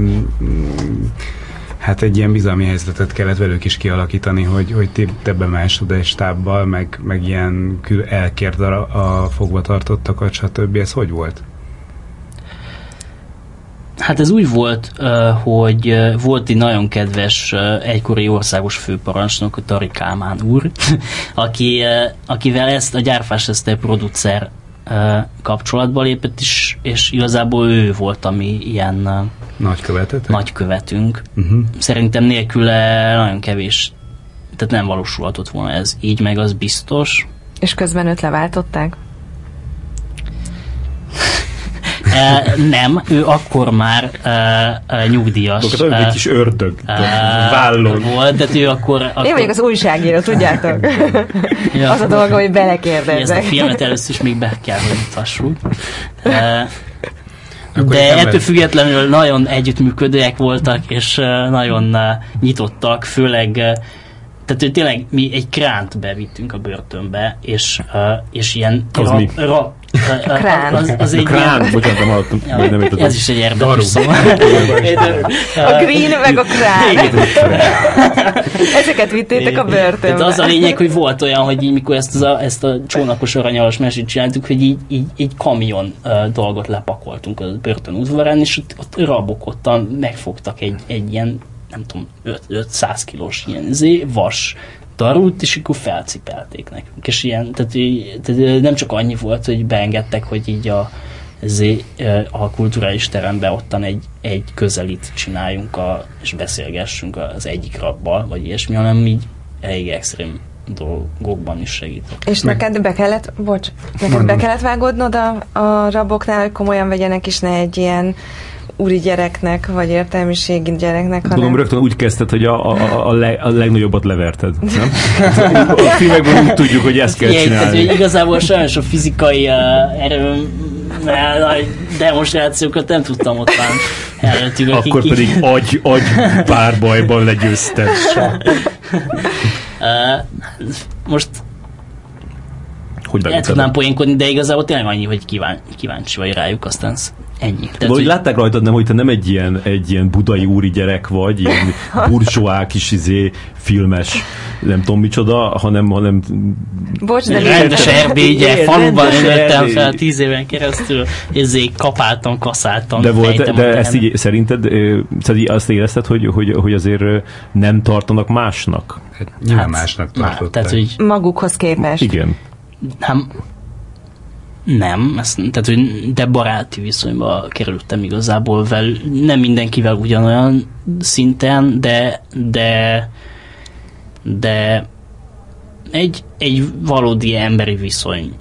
hát egy ilyen bizalmi helyzetet kellett velük is kialakítani, hogy, hogy ti, te bemásod egy stábbal, meg, meg ilyen kül elkérd a, a fogvatartottakat, stb. Ez hogy volt? Hát ez úgy volt, hogy volt egy nagyon kedves egykori országos főparancsnok, a Tari Kálmán úr, aki, akivel ezt a Gyárfás Eszter producer kapcsolatba lépett, és, és igazából ő volt, ami ilyen Nagykövetetek? nagykövetünk. Uh-huh. Szerintem nélküle nagyon kevés, tehát nem valósulhatott volna ez így, meg az biztos. És közben őt leváltották? E, nem, ő akkor már e, e, nyugdíjas Akkor egy kis ördög. e, Vállon. volt, de ő akkor... akkor Én vagyok az újságíró, tudjátok? ja, Az a dolga, hogy ezt a filmet először is még be kell, hogy mutassuk. E, Akkor de ettől lesz- függetlenül nagyon együttműködőek voltak, és nagyon nyitottak, főleg tehát hogy tényleg mi egy kránt bevittünk a börtönbe, és, és ilyen mi? ra, A krán. Az, az egy Krán, ilyen- bocsánat, nem hallottam, Ja, nem értettem. ez is egy érdekes szó. A green meg a krán. Ezeket vittétek a Tehát börtönbe. az a lényeg, hogy volt olyan, hogy így, mikor ezt, az a, ezt a csónakos aranyalas mesét csináltuk, hogy így, így egy kamion uh, dolgot lepakoltunk a börtön udvarán, és ott, ott rabok ottan megfogtak egy, egy ilyen, nem tudom, 5, 500 kilós ilyen izé, vas darút, és akkor felcipelték nekünk. És ilyen, tehát, így- tehát nem csak annyi volt, hogy beengedtek, hogy így a, ezé, a kulturális teremben ottan egy, egy közelit csináljunk a, és beszélgessünk az egyik rabbal, vagy ilyesmi, hanem így elég extrém dolgokban is segített. És neked be kellett, bocs, neked be kellett vágódnod a, a raboknál, hogy komolyan vegyenek, és ne egy ilyen úri gyereknek, vagy értelmiségi gyereknek, Gondolom hanem... rögtön úgy kezdted, hogy a, a, a, le, a legnagyobbat leverted, nem? A filmekben úgy tudjuk, hogy ezt kell Igen, tehát, hogy csinálni. igazából sajnos a fizikai uh, erőm demonstrációkat nem tudtam ott már előttük. Akkor pedig agy, agy párbajban legyőzted. Uh, most Hogy el tudnám poénkodni, de igazából tényleg annyi, hogy kíván, kíváncsi vagy rájuk, aztán ennyi. Tehát, Valahogy hogy, látták rajtad, nem, hogy te nem egy ilyen, egy ilyen budai úri gyerek vagy, ilyen burzsóá kis izé, filmes, nem tudom micsoda, hanem, hanem Bocs, de rendes Igen, faluban nőttem fel tíz éven keresztül, ezért kapáltam, kaszáltam, de volt, fejtem de ezt így szerinted, szerinted azt érezted, hogy, hogy, hogy azért nem tartanak másnak? Hát, nyilván Hát, másnak már, tartották. Tehát, hogy magukhoz képest. Igen. Nem, nem, ezt, tehát, hogy de baráti viszonyba kerültem igazából vel, nem mindenkivel ugyanolyan szinten, de de de egy, egy valódi emberi viszony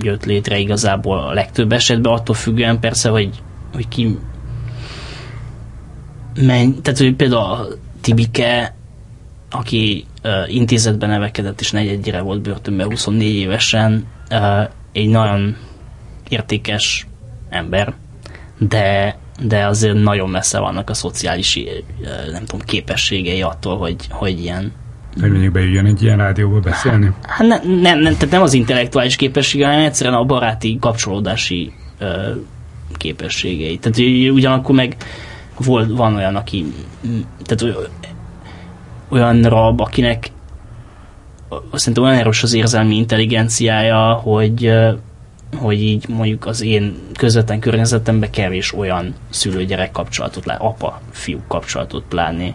jött létre igazából a legtöbb esetben, attól függően persze, hogy, hogy ki menj, tehát hogy például a Tibike, aki intézetben nevekedett és negyedjére volt börtönben 24 évesen, egy nagyon értékes ember, de, de azért nagyon messze vannak a szociális nem tudom, képességei attól, hogy, hogy ilyen Hogy mondjuk beüljön egy ilyen rádióba beszélni? Hát ne, nem, nem, tehát nem az intellektuális képessége, hanem egyszerűen a baráti kapcsolódási ö, képességei. Tehát ugyanakkor meg volt, van olyan, aki tehát olyan rab, akinek szerintem olyan erős az érzelmi intelligenciája, hogy hogy így mondjuk az én közvetlen környezetemben kevés olyan szülő-gyerek kapcsolatot lát, apa-fiú kapcsolatot pláné,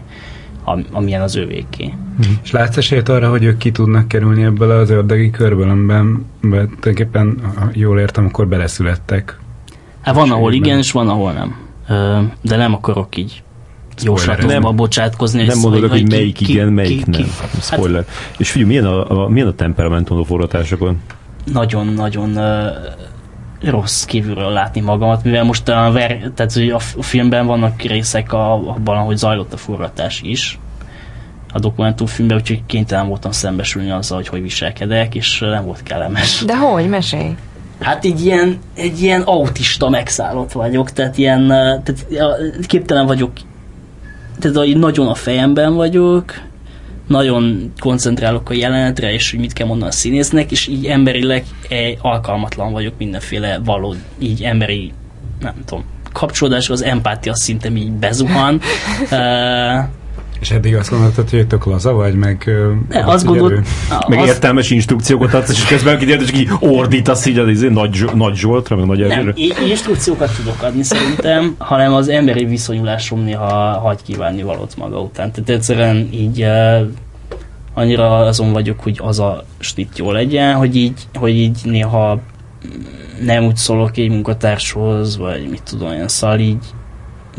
am- amilyen az övéké. És látsz esélyt arra, hogy ők ki tudnak kerülni ebből az ördögi körből, amiben tulajdonképpen, ha jól értem, akkor beleszülettek. Hát van, ahol igen, és van, ahol nem. De nem akarok így Spoilerezni. jóslatokba bocsátkozni. Nem mondod, hogy, ki- melyik ki- igen, melyik ki- nem. Spoiler. És figyelj, milyen a, a, milyen a temperamentum a forgatásokon? Nagyon-nagyon rossz kívülről látni magamat, mivel most a, ver, tehát, hogy a, filmben vannak részek a, abban, ahogy zajlott a forgatás is, a dokumentumfilmben, úgyhogy kénytelen voltam szembesülni azzal, hogy hogy viselkedek, és nem volt kellemes. De hogy? Mesélj. Hát egy ilyen, egy ilyen autista megszállott vagyok, tehát ilyen, tehát képtelen vagyok, tehát hogy nagyon a fejemben vagyok, nagyon koncentrálok a jelenetre, és hogy mit kell mondani a színésznek, és így emberileg eh, alkalmatlan vagyok mindenféle való, így emberi, nem tudom, kapcsolódásra, az empátia szintem így bezuhan. És eddig azt gondoltad, hogy tök laza vagy, meg... ö, azt gondolt, Meg az, értelmes instrukciókat adsz, és közben kiderült, és így ordítasz így az izé, nagy, nagy Zsoltra, meg nagy Nem, Erzsére. i- instrukciókat tudok adni szerintem, hanem az emberi viszonyulásom néha hagy kívánni valót maga után. Tehát egyszerűen így annyira azon vagyok, hogy az a stit jó legyen, hogy így, hogy így néha nem úgy szólok egy munkatárshoz, vagy mit tudom, ilyen szal így,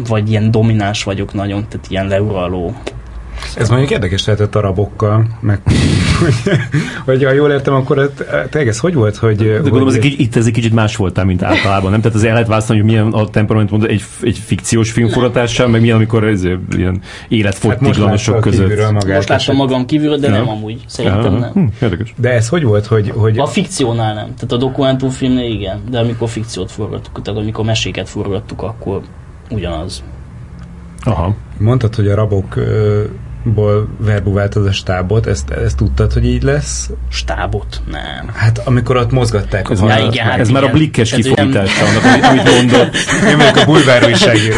vagy ilyen domináns vagyok nagyon, tehát ilyen leuraló. Ez mondjuk érdekes lehetett a rabokkal, meg hogy, hogy ha jól értem, akkor ez- tényleg ez hogy volt, hogy... De gondolom, ez hogy egy, kicsit- itt ez egy kicsit más voltál, mint általában, nem? Tehát az el lehet választani, hogy milyen a temperament egy, egy fikciós filmforgatással, meg milyen, amikor ez ilyen hát életfogytiglanosok látta között. magát. Most láttam magam kívülről, de Ja. nem amúgy. Szerintem nem. hm, érdekes. De ez hogy volt, hogy, hogy A fikciónál nem. Tehát a dokumentumfilmnél igen, de amikor fikciót forgattuk, tehát amikor meséket forgattuk, akkor ugyanaz. Aha. mondtad, hogy a rabok ö, ból verbuváltad a stábot, ezt, ezt tudtad, hogy így lesz? Stábot? Nem. Hát amikor ott mozgatták Ez, a már, igen, hát ez már a igen. blikkes kifordítása annak, amit, amit mondott. Én vagyok a bulvár újságíró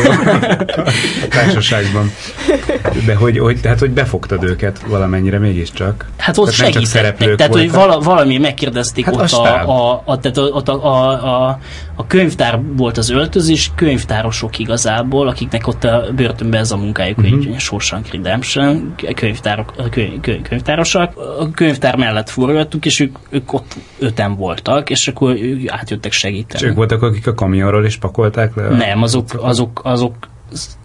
a társaságban. De hogy, hogy, tehát, hogy befogtad őket valamennyire mégiscsak. Hát ott Tehát nem csak tehát hogy vala, valami megkérdezték Hát a ott, stáb. a, a, a, tehát ott a, a, a, a könyvtár volt az öltözés, könyvtárosok igazából, akiknek ott a börtönben ez a munkájuk. Mhm. hogy Shawshank Redemption, könyvtárok, könyv, könyv, könyvtárosak. A könyvtár mellett forgattuk, és ők, ők ott öten voltak, és akkor ők átjöttek És segíteni. ők voltak, akik a kamionról is pakolták le? Nem, azok, azok, azok,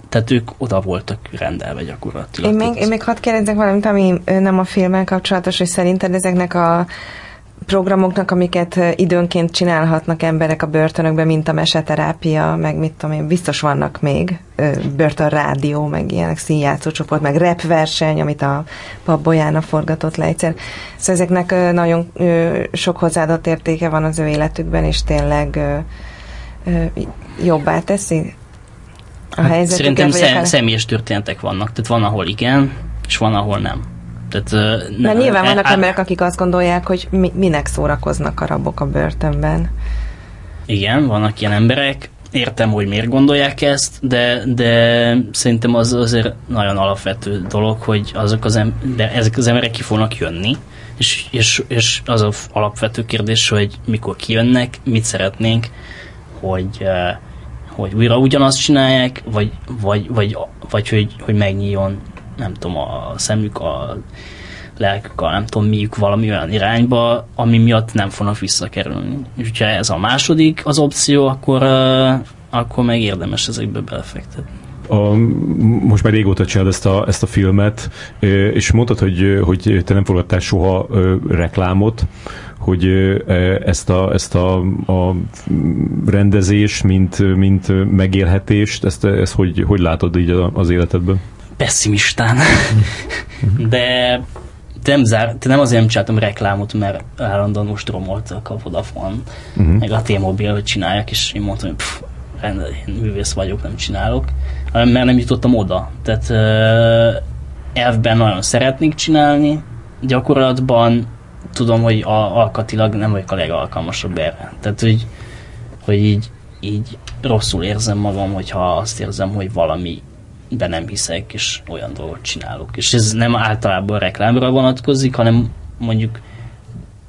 tehát ők oda voltak rendelve gyakorlatilag. Én még, én még hadd kérdezzek valamit, ami nem a filmmel kapcsolatos, hogy szerinted ezeknek a programoknak, amiket ö, időnként csinálhatnak emberek a börtönökben, mint a meseterápia, meg mit tudom én, biztos vannak még, börtönrádió, meg ilyenek, színjátszócsoport, meg rap verseny, amit a Pap Bolyána forgatott le egyszer. Szóval ezeknek nagyon sok hozzáadott értéke van az ő életükben, és tényleg jobbá teszi a Hát helyzetüket. Szerintem szem, személyes történetek vannak. Tehát van, ahol igen, és van, ahol nem. Tehát, ö, Mert ne- nyilván vannak á- emberek, akik azt gondolják, hogy mi, minek szórakoznak a rabok a börtönben. Igen, vannak ilyen emberek. Értem, hogy miért gondolják ezt, de, de szerintem az azért nagyon alapvető dolog, hogy azok az em- de ezek az emberek ki fognak jönni, és, és, és az a alapvető kérdés, hogy mikor kijönnek, mit szeretnénk, hogy, hogy újra ugyanazt csinálják, vagy, vagy, vagy, vagy hogy, hogy megnyíljon, nem tudom, a szemük, a lelkük, a nem tudom miük valami olyan irányba, ami miatt nem fognak visszakerülni. És hogyha ez a második az opció, akkor, akkor meg érdemes ezekbe belefektetni. A, most már régóta csinálod ezt a, ezt a filmet, és mondtad, hogy, hogy te nem fogadtál soha reklámot, hogy ö, ezt a, ezt a, a rendezés, mint, mint megélhetést, ezt, ezt hogy, hogy látod így az életedben? Pessimistán. De nem, zár, nem azért nem csináltam reklámot, mert állandóan most romoltak a Vodafone, uh-huh. meg a T-Mobile, hogy csináljak, és én mondtam, hogy pff, én művész vagyok, nem csinálok, mert nem jutottam oda. Tehát uh, elvben nagyon szeretnék csinálni, gyakorlatban tudom, hogy a, alkatilag nem vagyok a legalkalmasabb erre. Tehát, hogy, hogy így, így rosszul érzem magam, hogyha azt érzem, hogy valami be nem hiszek, és olyan dolgot csinálok. És ez nem általában a reklámra vonatkozik, hanem mondjuk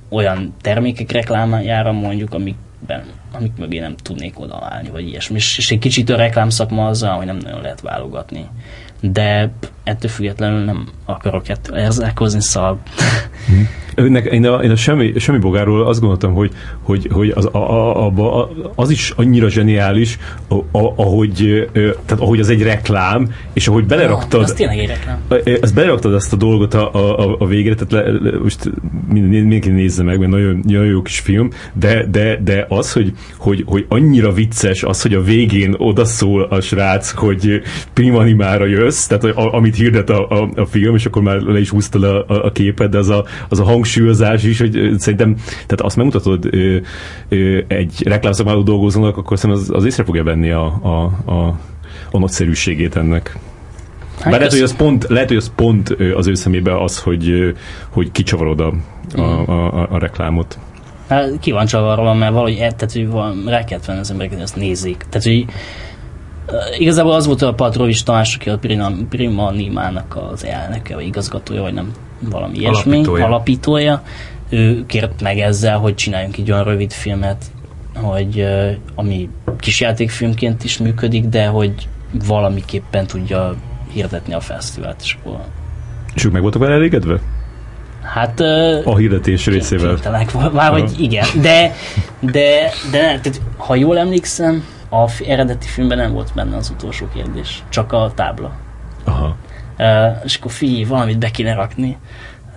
olyan termékek reklámjára mondjuk, amikben, amik mögé nem tudnék odaállni, vagy ilyesmi. És, és egy kicsit a reklámszakma azzal, hogy nem nagyon lehet válogatni. De ettől függetlenül nem akarok ettől érzékozni, szóval Önnek, én, a, én a semmi, semmi bogáról azt gondoltam, hogy, hogy, hogy az, a, a, a, az is annyira zseniális, a, a, ahogy, tehát ahogy az egy reklám, és ahogy beleraktad, az tényleg egy reklám. ezt beleraktad ezt a dolgot a, a, a végre, tehát le, most minden- mindenki nézze meg, mert nagyon, nagyon jó kis film, de, de, de az, hogy, hogy, hogy annyira vicces az, hogy a végén odaszól a srác, hogy primanimára jössz, tehát a, amit hirdet a, a, a film, és akkor már le is húztad a, a, a képet, de az a, az a hangsúlyozás is, hogy szerintem, tehát azt megmutatod ö, ö, egy reklámszakmáló dolgozónak, akkor szerintem az, az észre fogja venni a, a, a, a nagyszerűségét ennek. Hát Bár lehet, hogy az pont, lehet, hogy az pont az ő szemébe az, hogy, hogy kicsavarod a, a, a, a, reklámot. Hát ki van csavarva, mert valahogy, e- tehát, hogy van, rá kellett venni az embereket, hogy ezt nézzék. Tehát, hogy igazából az volt a Patrovics Tamás, aki a Prima, Prima Nimának az elnöke, vagy igazgatója, vagy nem valami ilyesmi, Alapítója. alapítója. Ő kért meg ezzel, hogy csináljunk egy olyan rövid filmet, hogy ami kisjátékfilmként is működik, de hogy valamiképpen tudja hirdetni a fesztivált, és akkor És ők meg voltak vele elégedve? hát A hirdetés részével. Már hogy igen, de, de, de tehát, ha jól emlékszem, a eredeti filmben nem volt benne az utolsó kérdés, csak a tábla. Aha. Uh, és akkor figyelj, valamit be kéne rakni,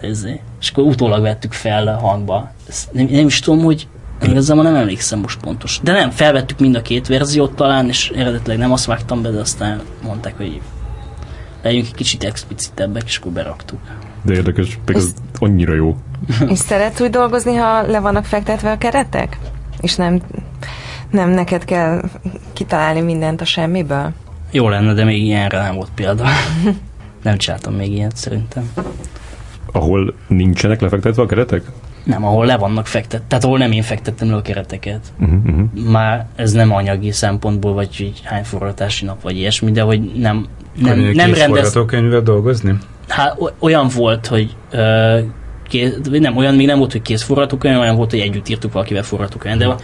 ezért. és akkor utólag vettük fel a hangba. Ezt nem, nem is tudom, hogy igazából nem emlékszem most pontos. De nem, felvettük mind a két verziót talán, és eredetileg nem azt vágtam be, de aztán mondták, hogy legyünk egy kicsit explicitebbek, és akkor beraktuk. De érdekes, meg az annyira jó. És szeretsz úgy dolgozni, ha le vannak fektetve a keretek? És nem, nem neked kell kitalálni mindent a semmiből? Jó lenne, de még ilyenre nem volt példa. Nem csináltam még ilyet szerintem. Ahol nincsenek lefektetve a keretek? Nem, ahol le vannak fektet, tehát ahol nem én fektettem le a kereteket. Uh-huh. Már ez nem anyagi szempontból, vagy hogy hány forgatási nap, vagy ilyesmi, de hogy nem, nem, Könnyű nem rendez... forgatókönyvvel dolgozni? Hát olyan volt, hogy ö, kész, nem, olyan még nem volt, hogy kész forgatókönyv, olyan volt, hogy együtt írtuk valakivel forgatókönyv, de,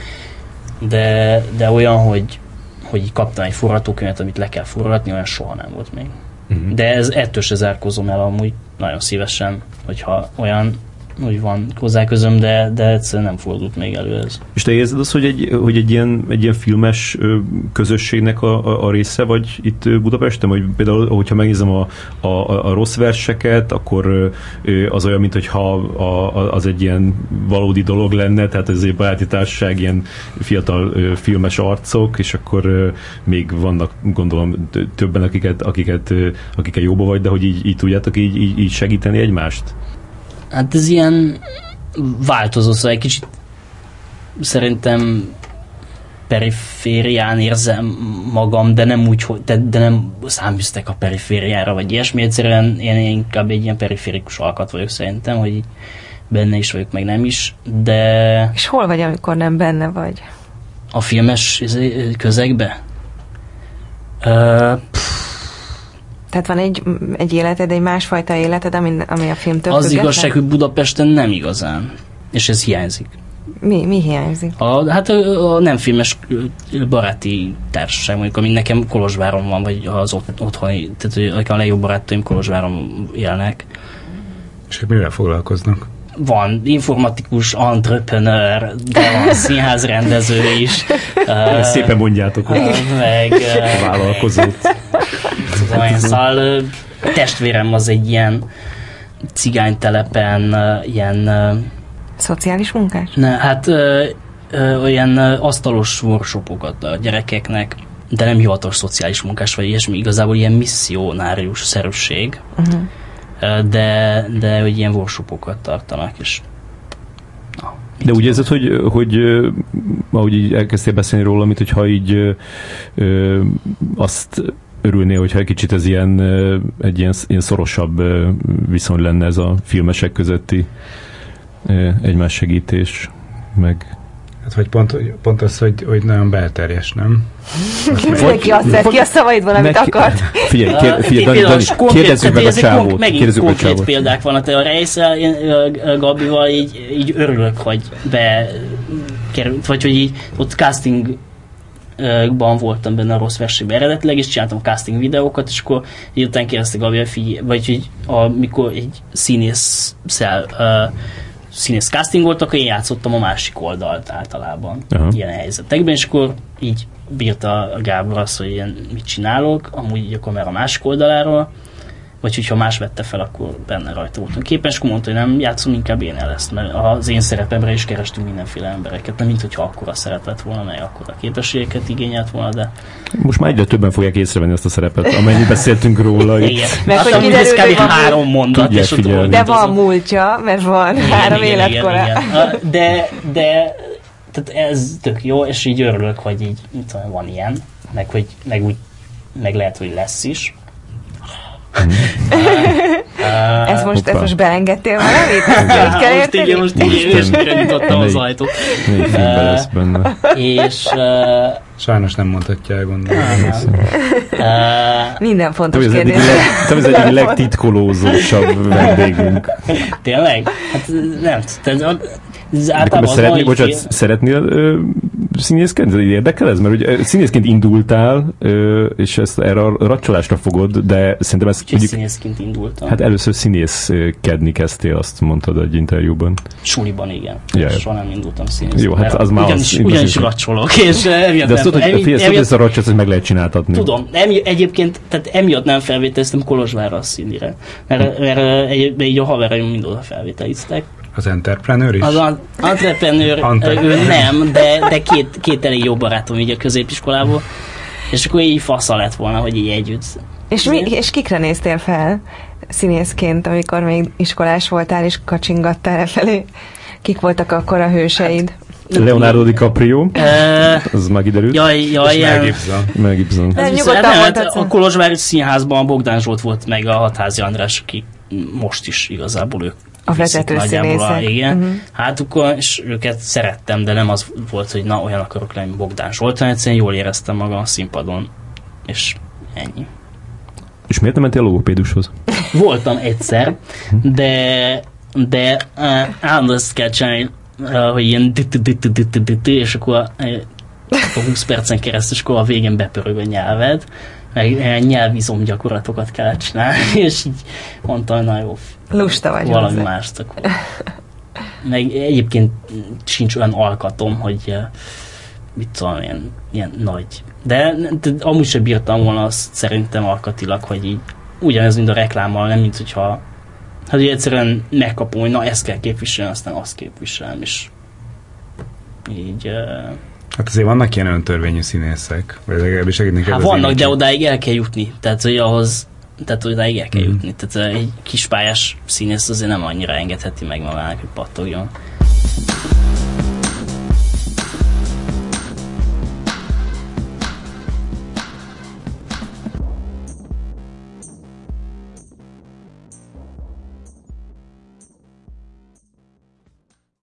de, de olyan, hogy, hogy kaptam egy forgatókönyvet, amit le kell forgatni, olyan soha nem volt még. Mhm. De ez ettől se zárkozom el amúgy nagyon szívesen, hogyha olyan hogy van hozzá közöm, de, de egyszerűen nem fordult még elő ez. És te érzed azt, hogy egy, hogy egy, ilyen, egy ilyen filmes közösségnek a, a, a része vagy itt Budapesten? Vagy például, hogyha megnézem a, a, a rossz verseket, akkor az olyan, mintha a, a, az egy ilyen valódi dolog lenne, tehát ez egy baráti társaság, ilyen fiatal filmes arcok, és akkor még vannak, gondolom, többen, akiket, akiket, ö, akikkel jóba vagy, de hogy így, így tudjátok így, így segíteni egymást? Hát ez ilyen változó, szóval egy kicsit szerintem periférián érzem magam, de nem úgy, hogy, de, de nem száműztek a perifériára, vagy ilyesmi. Egyszerűen én inkább egy ilyen periférikus alkat vagyok szerintem, hogy benne is vagyok, meg nem is, de És hol vagy, amikor nem benne vagy? a filmes izé, közegbe? Uh, Tehát van egy, egy életed, egy másfajta életed, ami, ami a filmtől az független? igazság, hogy Budapesten nem igazán, és ez hiányzik. Mi, mi hiányzik? A, hát a, a nem filmes baráti társaság, mondjuk, ami nekem Kolozsváron van, vagy az ott, otthoni, tehát hogy a legjobb barátaim Kolozsváron élnek. És ők mivel foglalkoznak? Van informatikus, entrepreneur, de van színházrendező is. ö, Szépen mondjátok, ö, meg ö, vállalkozót. Tudom én, szóval testvérem az egy ilyen cigánytelepen, ilyen Szociális munkás? Ne, hát ö, ö, olyan asztalos workshopokat a gyerekeknek, de nem hivatalos szociális munkás vagy ilyesmi, igazából ilyen misszionárius szerűség, Uh-huh. de, de hogy ilyen workshopokat tartanak, és na, De úgy érzed, hogy, hogy ahogy így elkezdtél beszélni róla, mint hogyha így ö, azt örülnél, hogyha egy kicsit ez ilyen, egy ilyen, ilyen szorosabb viszony lenne ez a filmesek közötti egymás segítés, meg Hát vagy pont, pont az, hogy, hogy nagyon belterjes, nem? Mindenki azt vett ki a szavaidból, amit Neki- akart. Figyelj, kér, figyelj Dani, Dani, konkrét- kérdezzük meg a csávót. Megint Kérdezzük meg a konkrét csávót. példák vannak. A rejszel, én Gabival így, így örülök, hogy be került, vagy hogy így ott casting ban voltam benne a rossz versenyben eredetileg, és csináltam casting videókat, és akkor így utána kérdezte Gabi, figyelj, vagy hogy amikor egy színésszel uh, színész casting volt, akkor én játszottam a másik oldalt általában Aha. ilyen helyzetekben, és akkor így bírta a Gábor azt, hogy ilyen mit csinálok, amúgy a kamera másik oldaláról, vagy hogyha más vette fel, akkor benne rajta voltam képen, és akkor mondta, hogy nem játszom, inkább én el ezt, mert az én szerepemre is kerestünk mindenféle embereket, nem mint hogyha akkora szerep lett volna, meg akkora képességeket igényelt volna, de Most már egyre többen fogják észrevenni ezt a szerepet, amennyit beszéltünk róla. igen. Mert Hát hogy hogy van- három mondat, Tudják és figyelni. De van múltja, mert van Igen, három igen, életkora. Igen, igen. De, de tehát ez tök jó, és így örülök, hogy így mit tudom, van ilyen, meg, hogy, meg úgy, meg lehet, hogy lesz is. Ez most, ez Hoppá. most belengedtél valamit? Így kell most így, most így, és nyitottam az ajtót. Még filmben lesz benne. És uh, Sajnos nem mondhatja el, gondolom. uh, Minden Te fontos vagy az egyik, kérdés. te az egyik legtitkolózósabb vendégünk. tényleg? Hát nem, tehát ez De általában az szeretnél, bocsánat, szeretnél Ez Érdekel ez? Mert ugye színészként indultál, és ezt erre a racsolásra fogod, de szerintem ez mondjuk, színészként indultam. hát először színészkedni kezdtél, azt mondtad egy interjúban. Suliban, igen. Ja, Ja, ja. Soha nem indultam színészként. Jó, hát mert az már ugyanis, az ugyanis is- racsolok, és emiatt De azt tudod, hogy emi- figyelj, azt tudod, hogy emiatt- ezt a racsot ezt meg lehet csináltatni. Tudom, emi, egyébként, tehát emiatt nem felvételiztem Kolozsvárra a színire, mert, mert eh, egy, így a haveraim mind oda felvételiztek. Az entrepreneur is? Az an- entrepreneur, ő nem, de, de két, két elég jó barátom így a középiskolából, és akkor így fasza lett volna, hogy így együtt. És, mi, és kikre néztél fel színészként, amikor még iskolás voltál és kacsingattál lefelé? Kik voltak akkor a hőseid? Leonardo DiCaprio, E, az már kiderült. jaj, jaj, És Mel Gibson. Mel Gibson. Nem, Ez nyugodtan hát A Kolozsvári Színházban Bogdán Zsolt volt meg a Hatházi András, aki most is igazából ők A vezető színészek. igen. Mhm. Uh-huh. Hát akkor, és őket szerettem, de nem az volt, hogy na, olyan akarok lenni, Bogdán Zsolt, hanem egyszerűen jól éreztem magam a színpadon, és ennyi. És miért nem mentél a logopédushoz? Voltam egyszer, de, de uh, állandóan ezt kell csinálni, uh, hogy ilyen és akkor uh, a 20 percen keresztül, és akkor a végén bepörög a nyelved, meg ilyen nyelvizom gyakorlatokat kell csinálni, és így mondtam, na jó, Lusta vagy valami hozzá. mást akkor. Meg egyébként sincs olyan alkatom, hogy eh, mit tudom, ilyen, ilyen nagy. De, de amúgy sem bírtam volna azt szerintem alkatilag, hogy így ugyanez, mint a reklámmal, nem mint hogyha hát ugye egyszerűen megkapom, hogy na ezt kell képviselni, aztán azt képviselem, és így eh, Hát azért vannak ilyen öntörvényű színészek, vagy legalábbis kell Hát vannak, de odáig el kell jutni. Tehát, hogy ahhoz tehát odáig el kell Mhm. jutni. Tehát egy kispályás színész azért nem annyira engedheti meg magának, hogy pattogjon.